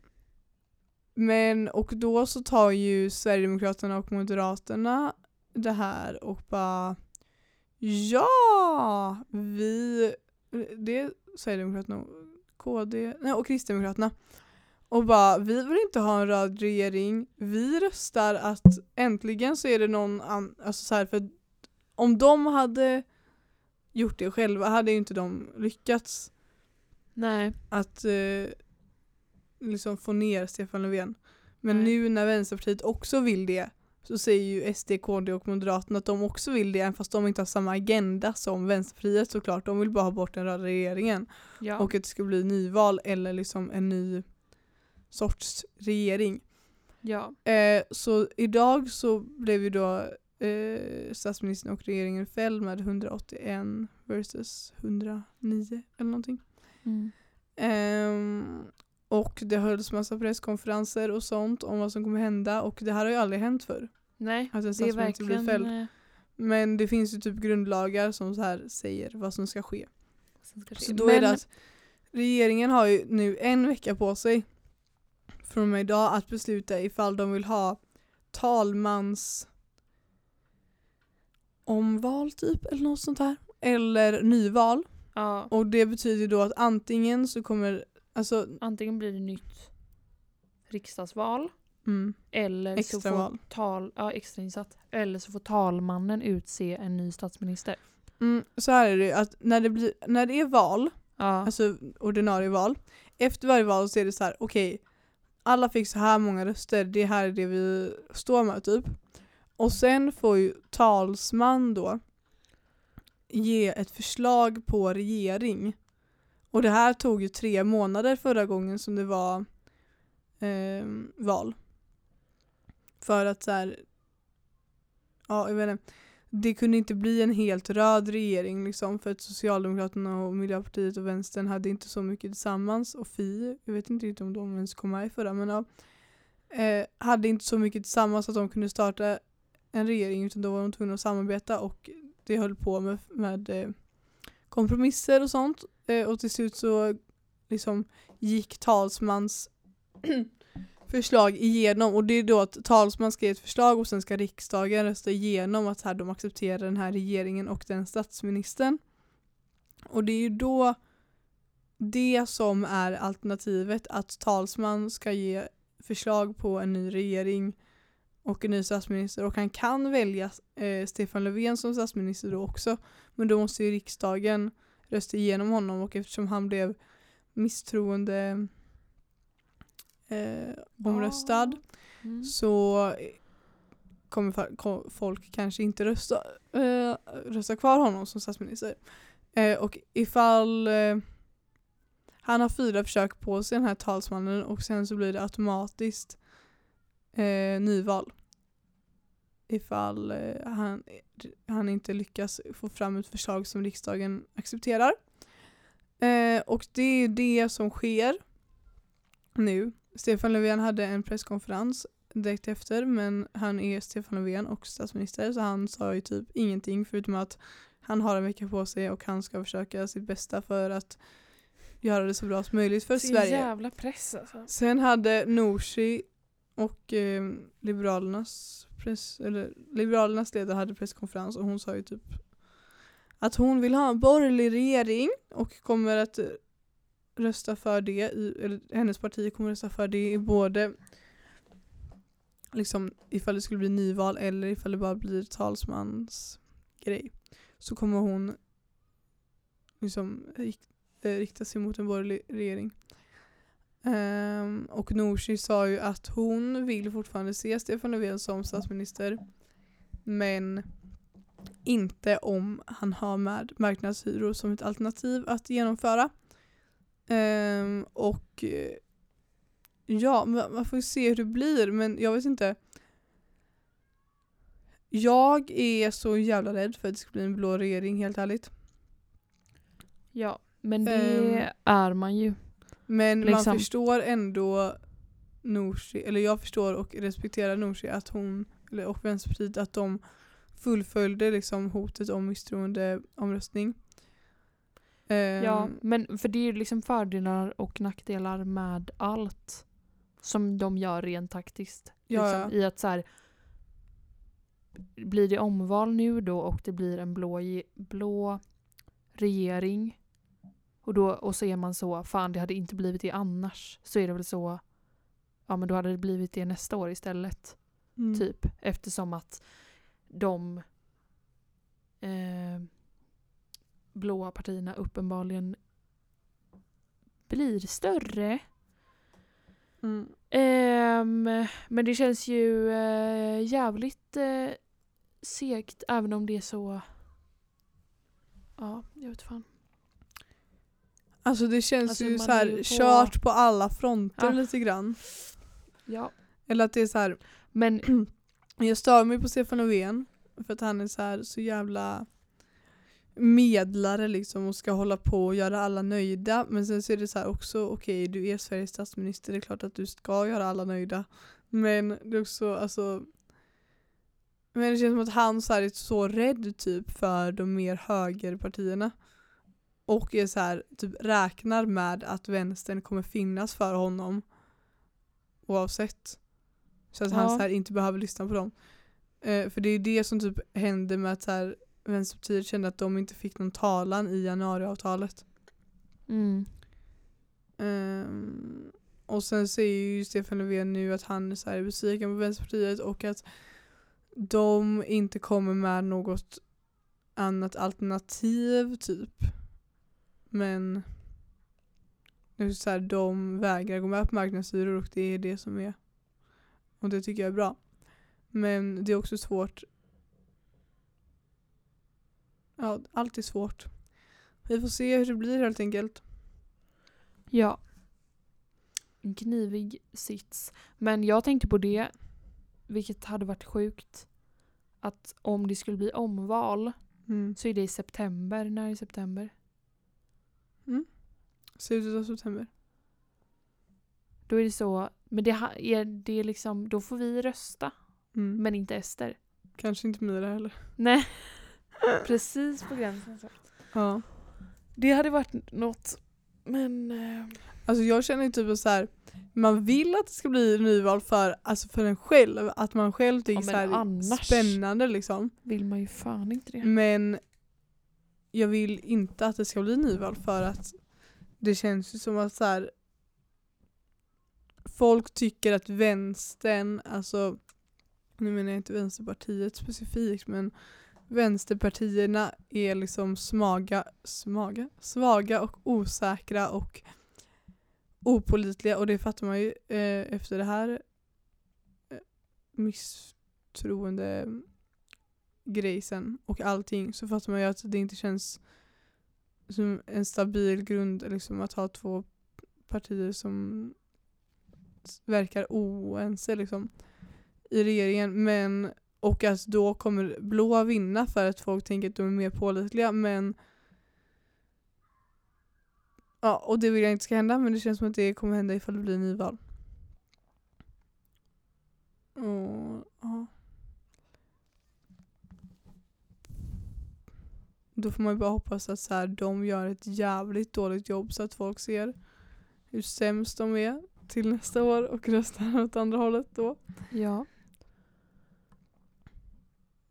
men och då så tar ju Sverigedemokraterna och Moderaterna det här och bara Ja! Vi, det är Sverigedemokraterna och KD, nej, och Kristdemokraterna. Och bara vi vill inte ha en röd regering. Vi röstar att äntligen så är det någon annan, alltså så här för om de hade gjort det själva hade ju inte de lyckats Nej. att eh, liksom få ner Stefan Löfven. Men Nej. nu när Vänsterpartiet också vill det så säger ju SD, KD och Moderaterna att de också vill det även fast de inte har samma agenda som Vänsterpartiet såklart. De vill bara ha bort den röda regeringen Ja. och att det ska bli nyval eller liksom en ny sorts regering. ja. Eh, så idag så blev ju då eh, statsministern och regeringen fälld med 181 versus 109 eller någonting. Mm. Ehm, och det hölls massa presskonferenser och sånt om vad som kommer hända och det här har ju aldrig hänt förr. Nej, Att en det är blir verkligen... fälld. eh, Men det finns ju typ grundlagar som så här säger vad som ska ske. som ska ske. Så då Men, är det att regeringen har ju nu en vecka på sig från och med idag att besluta ifall de vill ha talmans omval typ eller något sånt här. Eller nyval. Ja, Och det betyder då att antingen så kommer, alltså antingen blir det nytt riksdagsval mm, eller så får tal, ja, extrainsatt. Eller så får talmannen utse en ny statsminister. mm, så här är det att när det, blir, när det är val, Ja. alltså ordinarie val, efter varje val så är det så här: okej, alla fick så här många röster, det här är det vi står med typ. Och sen får ju talsman då ge ett förslag på regering. Och det här tog ju tre månader förra gången som det var eh, val. För att så här, ja jag vet inte, det kunde inte bli en helt röd regering liksom för att Socialdemokraterna och Miljöpartiet och Vänstern hade inte så mycket tillsammans och Fi, jag vet inte riktigt om de ens kom med i förra men ja, eh, hade inte så mycket tillsammans att de kunde starta en regering utan då var de tvungna att samarbeta och det höll på med, med eh, kompromisser och sånt eh, och till slut så liksom gick talsmans förslag igenom och det är då att talsman ska ge ett förslag och sen ska riksdagen rösta igenom att här, de accepterar den här regeringen och den statsministern. Och det är ju då det som är alternativet att talsman ska ge förslag på en ny regering och en ny statsminister och han kan välja eh, Stefan Löfven som statsminister då också men då måste ju riksdagen rösta igenom honom och eftersom han blev misstroende eh, omröstad Mm. så kommer folk kanske inte rösta, eh, rösta kvar honom som statsminister. Eh, och ifall eh, han har fyra försök på sig den här talsmannen och sen så blir det automatiskt eh, nyval. Ifall eh, han, han inte lyckas få fram ett förslag som riksdagen accepterar. Eh, och det är det som sker nu. Stefan Löfven hade en presskonferens direkt efter men han är Stefan Löfven och statsminister så han sa ju typ ingenting förutom att han har en vecka på sig och han ska försöka sitt bästa för att göra det så bra som möjligt för Så Sverige. jävla press alltså. Sen hade Nooshi och eh, Liberalernas, press, eller, Liberalernas ledare hade presskonferens och hon sa ju typ att hon vill ha en borgerlig regering och kommer att rösta för det, i, eller hennes parti kommer rösta för det i både liksom ifall det skulle bli nyval eller ifall det bara blir talsmans grej så kommer hon liksom rik, eh, rikta sig mot en borgerlig regering. Ehm, och Nooshi sa ju att hon vill fortfarande se Stefan Löfven som statsminister men inte om han har med marknadshyror som ett alternativ att genomföra. Ehm, och eh, ja, ma- man får ju se hur det blir men jag vet inte. Jag är så jävla rädd för att det ska bli en blå regering helt ärligt. Ja, men det Ehm. är man ju. Men Liksom. man förstår ändå Nooshi, eller jag förstår och respekterar Nooshi att hon, eller, och Vänsterpartiet att de fullföljde liksom hotet om misstroendeomröstning. Ehm, Ja, men för det är ju liksom fördelar och nackdelar med allt som de gör rent taktiskt. Ja, liksom, I att så här, blir det omval nu då och det blir en blå, blå regering och, då, och så är man så, fan det hade inte blivit det annars. Så är det väl så, ja men då hade det blivit det nästa år istället. mm. Typ. Eftersom att de eh, blåa partierna uppenbarligen blir större. Mm. Ehm, men det känns ju eh, jävligt eh, segt även om det är så... Ja, jag vet fan. Alltså det känns Alltså, ju så är här ju på- kört på alla fronter Ah. lite grann. Ja. Eller att det är så här, Men jag stör mig på Stefan Löfven för att han är så här så jävla medlare liksom och ska hålla på och göra alla nöjda. Men sen så är det så här också, okej du är Sveriges statsminister, det är klart att du ska göra alla nöjda. Men det är också, alltså men det känns som att han så är så rädd typ för de mer högerpartierna. Och är så här, typ räknar med att vänstern kommer finnas för honom. Oavsett. Så att han Ja. så här inte behöver lyssna på dem. Eh, för det är det som typ hände med att så här, Vänsterpartiet kände att de inte fick någon talan i januariavtalet. mm, Ehm, och sen säger ju Stefan Löfven nu att han är så här besviken på Vänsterpartiet och att de inte kommer med något annat alternativ typ. Men är så här, de vägrar gå med på marknadshyror och det är det som är och det tycker jag är bra. Men det är också svårt Ja, allt är svårt. Vi får se hur det blir helt enkelt. ja. En knivig sits. Men jag tänkte på det, vilket hade varit sjukt. att om det skulle bli omval Mm. så är det i september. När i september? Slutet av september. Då är det så, men det, ha- är det liksom, då får vi rösta, Mm. men inte Ester. Kanske inte Mira heller. Nej. Precis på gränsen. Så. Ja. Det hade varit något. Men... eh, Alltså jag känner ju typ så här. man vill att det ska bli nyval för, alltså för en själv. Att man själv tycker Ja, men så här annars- spännande liksom. vill man ju fan inte det. Men jag vill inte att det ska bli nyval för att det känns ju som att så här, folk tycker att vänstern, alltså nu menar jag inte Vänsterpartiet specifikt men vänsterpartierna är liksom smaga, smaga, svaga och osäkra och opolitliga och det fattar man ju eh, efter det här eh, misstroende grej sen och allting så fattar man ju att det inte känns som en stabil grund liksom att ha två partier som verkar oense liksom i regeringen men och att då kommer blå vinna för att folk tänker att de är mer pålitliga men ja och det vill jag inte ska hända men det känns som att det kommer hända ifall det blir nyval. Och, ja. Då får man ju bara hoppas att så här, de gör ett jävligt dåligt jobb så att folk ser hur sämst de är till nästa år och röstar åt andra hållet då. Ja.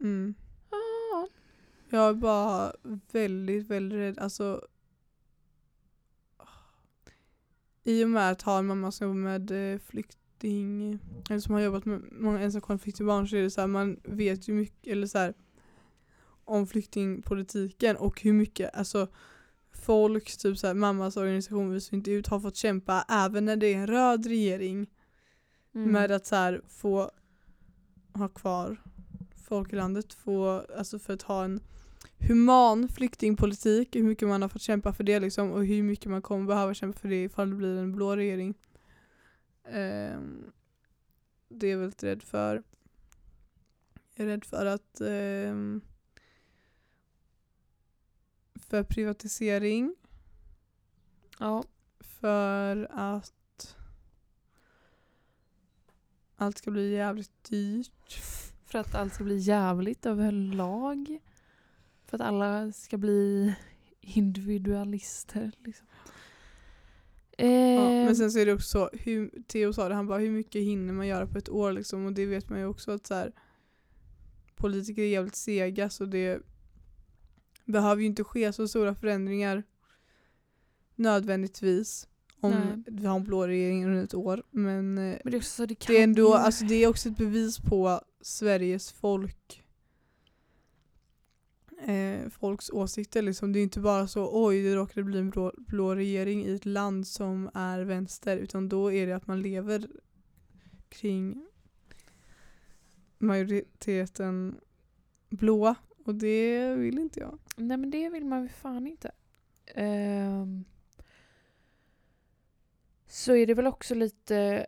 Mm. Ah. Jag är bara väldigt, väldigt rädd. Alltså, I och med att ha en mamma som jobbar med eh, flykting, eller som har jobbat med många ensamkommande flyktingbarn så är det så här, man vet ju mycket, eller så här, om flyktingpolitiken och hur mycket, alltså folk, typ så här, mammas organisation visar inte ut, har fått kämpa även när det är en röd regering Mm. med att så här, få ha kvar folk i landet, få, alltså för att ha en human flyktingpolitik, hur mycket man har fått kämpa för det liksom och hur mycket man kommer behöva kämpa för det ifall det blir en blå regering. Ehm, det är jag väldigt rädd för. Jag är rädd för att ehm, för privatisering, Ja. för att allt ska bli jävligt dyrt. För att allt ska bli jävligt överlag. För att alla ska bli individualister. Liksom. Eh, Ja, men sen så är det också så, hur, Theo sa det, han bara hur mycket hinner man göra på ett år liksom och det vet man ju också att så här, politiker är jävligt sega så det behöver ju inte ske så stora förändringar nödvändigtvis om Nej. vi har en blå regering under ett år men eh, men det är också så det kan det är ändå, alltså det är också ett bevis på Sveriges folk eh, folks åsikter liksom. Det är inte bara så oj det råkade bli en blå, blå regering i ett land som är vänster utan då är det att man lever kring majoriteten blå och det vill inte jag. Nej men det vill man väl fan inte. Ehm, så är det väl också lite,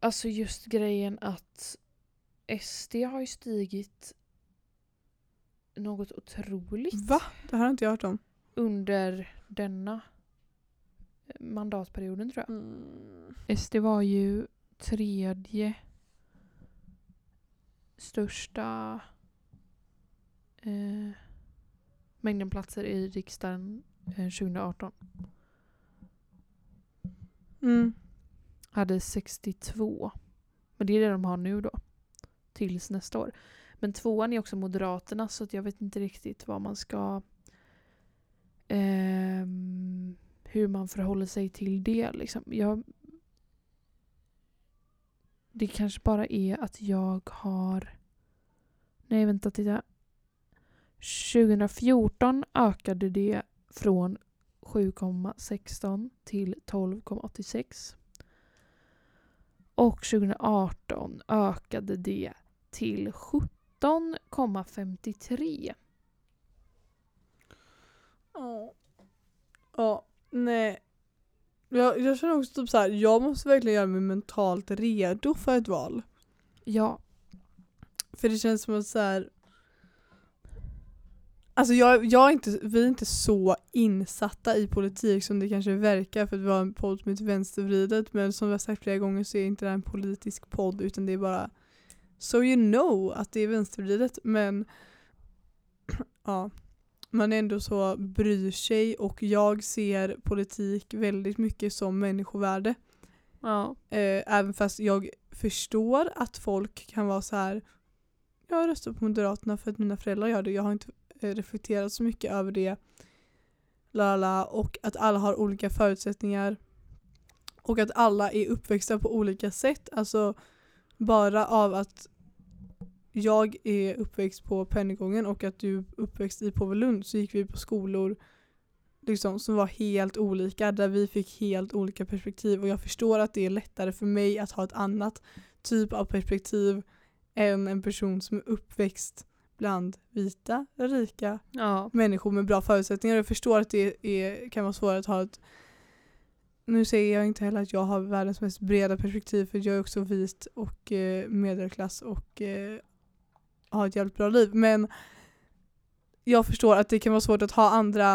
alltså just grejen att SD har ju stigit något otroligt Va? Det här har inte jag hört om. under denna mandatperioden tror jag. Mm. SD var ju tredje största eh, mängden platser i riksdagen eh, 2018. Mm. Hade 62. Men det är det de har nu då. Tills nästa år. Men tvåan är också Moderaterna så jag vet inte riktigt vad man ska... ehm, hur man förhåller sig till det liksom. Jag, det kanske bara är att jag har... Nej vänta titta. 2014 ökade det från 7,16 till 12,86. Och 2018 ökade det till 17,53. Ja. Ja, nej. Jag, jag känner också typ så här, jag måste verkligen göra mig mentalt redo för ett val. Ja, För det känns som att så här, Alltså jag, jag är inte, vi är inte så insatta i politik som det kanske verkar för att vi har en podd som heter Vänstervridet men som vi har sagt flera gånger så är inte det här en politisk podd utan det är bara so you know att det är vänstervridet men ja, man är ändå så bryr sig och jag ser politik väldigt mycket som människovärde. Ja. Eh, även fast jag förstår att folk kan vara så här. Jag röstar på Moderaterna för att mina föräldrar gör det. Jag har inte Eh, reflekterat så mycket över det. Lala, och att alla har olika förutsättningar. Och att alla är uppväxta på olika sätt. Alltså bara av att jag är uppväxt på Pennygången och att du är uppväxt i Påvelund så gick vi på skolor liksom, som var helt olika där vi fick helt olika perspektiv och jag förstår att det är lättare för mig att ha ett annat typ av perspektiv än en person som är uppväxt bland vita, rika Ja. människor med bra förutsättningar. Jag förstår att det är, kan vara svårt att ha ett nu säger jag inte heller att jag har världens mest breda perspektiv för jag är också vit och eh, medelklass och eh, har ett jävligt bra liv. Men jag förstår att det kan vara svårt att ha andra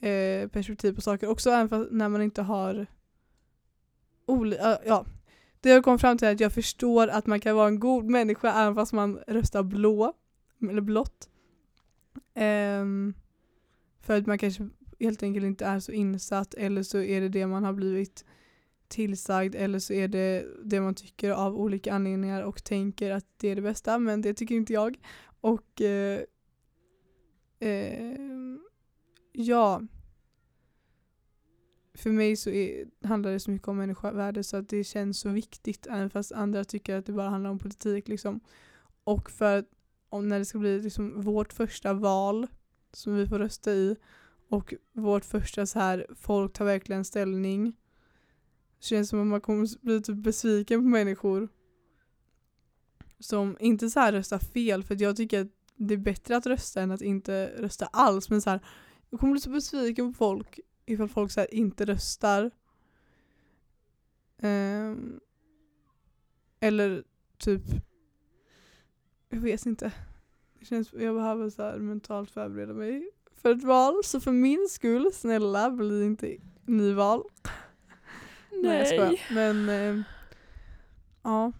eh, perspektiv på saker också även när man inte har olika, ja. Det jag kom fram till är att jag förstår att man kan vara en god människa även fast man röstar blå eller blått. Um, för att man kanske helt enkelt inte är så insatt eller så är det det man har blivit tillsagd eller så är det det man tycker av olika anledningar och tänker att det är det bästa men det tycker inte jag. Och eh, eh, ja, för mig så är, handlar det så mycket om människovärde så att det känns så viktigt även fast andra tycker att det bara handlar om politik liksom. Och för att om när det ska bli liksom vårt första val som vi får rösta i och vårt första så här folk tar verkligen ställning känns som att man kommer bli typ besviken på människor som inte så här röstar fel för att jag tycker att det är bättre att rösta än att inte rösta alls men så här, jag kommer bli så besviken på folk ifall folk så här inte röstar. Um, eller typ jag vet inte det känns, jag behöver så här mentalt förbereda mig för ett val så för min skull snälla bli inte nyval Nej jag skojar. Men eh, ja.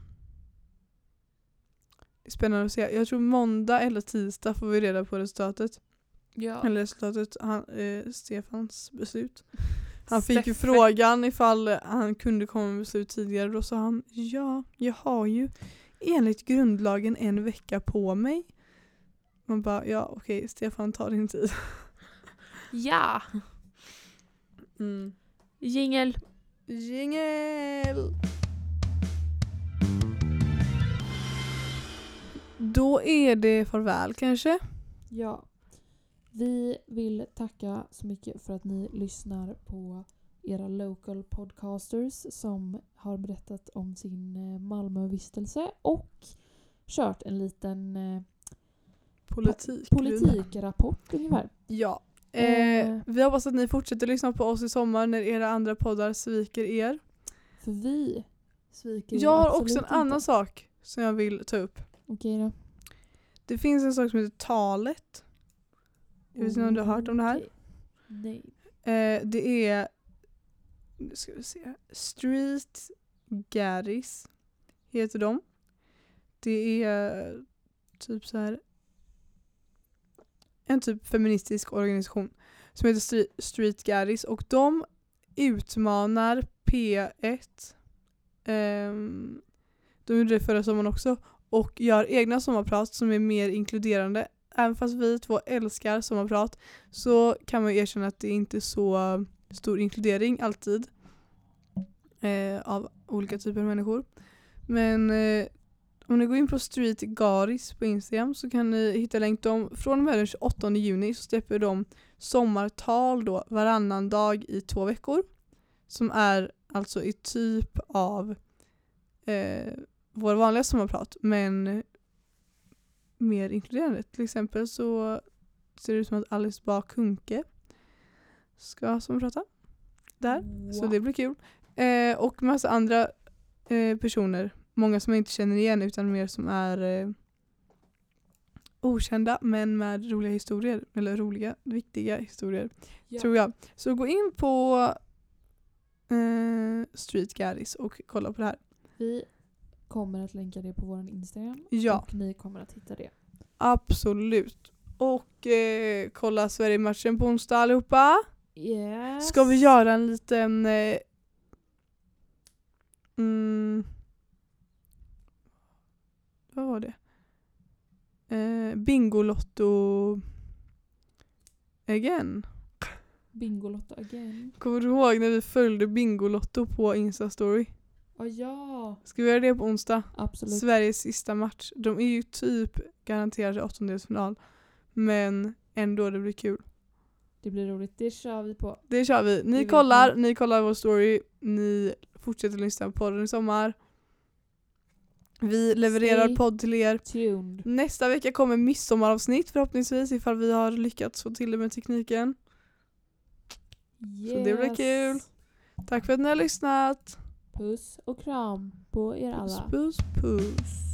Spännande att se. Jag tror måndag eller tisdag får vi reda på resultatet. Ja. Eller resultatet, han, eh, Stefans beslut. Han fick ju frågan ifall han kunde komma med beslut tidigare. Då sa han ja, jag har ju enligt grundlagen en vecka på mig. Man bara ja okej Stefan ta din tid. Ja. Mm. Jingel. Jingel! Då är det farväl kanske. Ja. Vi vill tacka så mycket för att ni lyssnar på era local podcasters som har berättat om sin eh, Malmövistelse och kört en liten eh, Politik. politikrapport ungefär. Ja. Eh. Eh, vi hoppas att ni fortsätter lyssna på oss i sommar när era andra poddar sviker er. För vi sviker er Jag har också en inte. annan sak som jag vill ta upp. Okej då. Det finns en sak som heter talet. Jag vet inte om du har hört om det här? Nej. Eh, det är ska vi se. Street Garris heter de. Det är typ så här en typ feministisk organisation som heter Street Garris och de utmanar P1 um, ehm, de gjorde det förra sommaren också och gör egna sommarprat som är mer inkluderande. Även fast vi två älskar sommarprat så kan man ju erkänna att det inte är så stor inkludering alltid eh, av olika typer av människor. Men eh, om ni går in på Street Garis på Instagram så kan ni hitta länk dem. Från och med den 28 juni så släpper de sommartal då varannan dag i två veckor. Som är alltså i typ av eh, våra vanliga sommarprat men mer inkluderande. Till exempel så ser det ut som att Alice Bah Kuhnke ska sommarprata där. Så det blir kul. Eh, och massa andra eh, personer. Många som jag inte känner igen utan mer som är eh, okända men med roliga historier. Eller roliga, viktiga historier. Ja. Tror jag. Så gå in på eh, Street Gaddis och kolla på det här. Vi kommer att länka det på vår Instagram. Ja. Och ni kommer att hitta det. Absolut. Och eh, kolla Sverige-matchen på onsdag allihopa. Yes. Ska vi göra en liten eh, mm, vad var det? Eh, Bingolotto again. Bingolotto again? Kommer du ihåg när vi följde Bingolotto på Instastory? Ja, ja. Ska vi göra det på onsdag? Absolut. Sveriges sista match. De är ju typ garanterade åttondelsfinal. Men ändå, det blir kul. Det blir roligt. Det kör vi på. Det kör vi. Det Ni vet kollar, ni. ni kollar vår story, ni fortsätter lyssna på podden i sommar. Vi levererar Stay podd till er. Tuned. Nästa vecka kommer midsommaravsnitt förhoppningsvis ifall vi har lyckats få till det med tekniken. Yes. Så det blir kul. Tack för att ni har lyssnat. Puss och kram på er Puss alla. puss puss. Ja,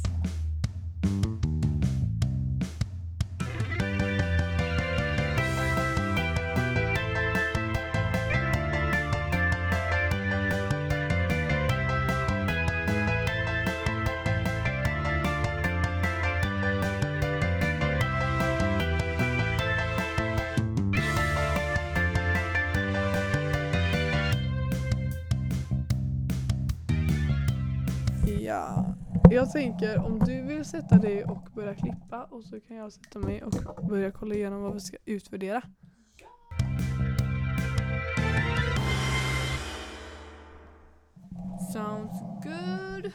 tänker om du vill sätta dig och börja klippa och så kan jag sätta mig och börja kolla igenom vad vi ska utvärdera. Sounds good.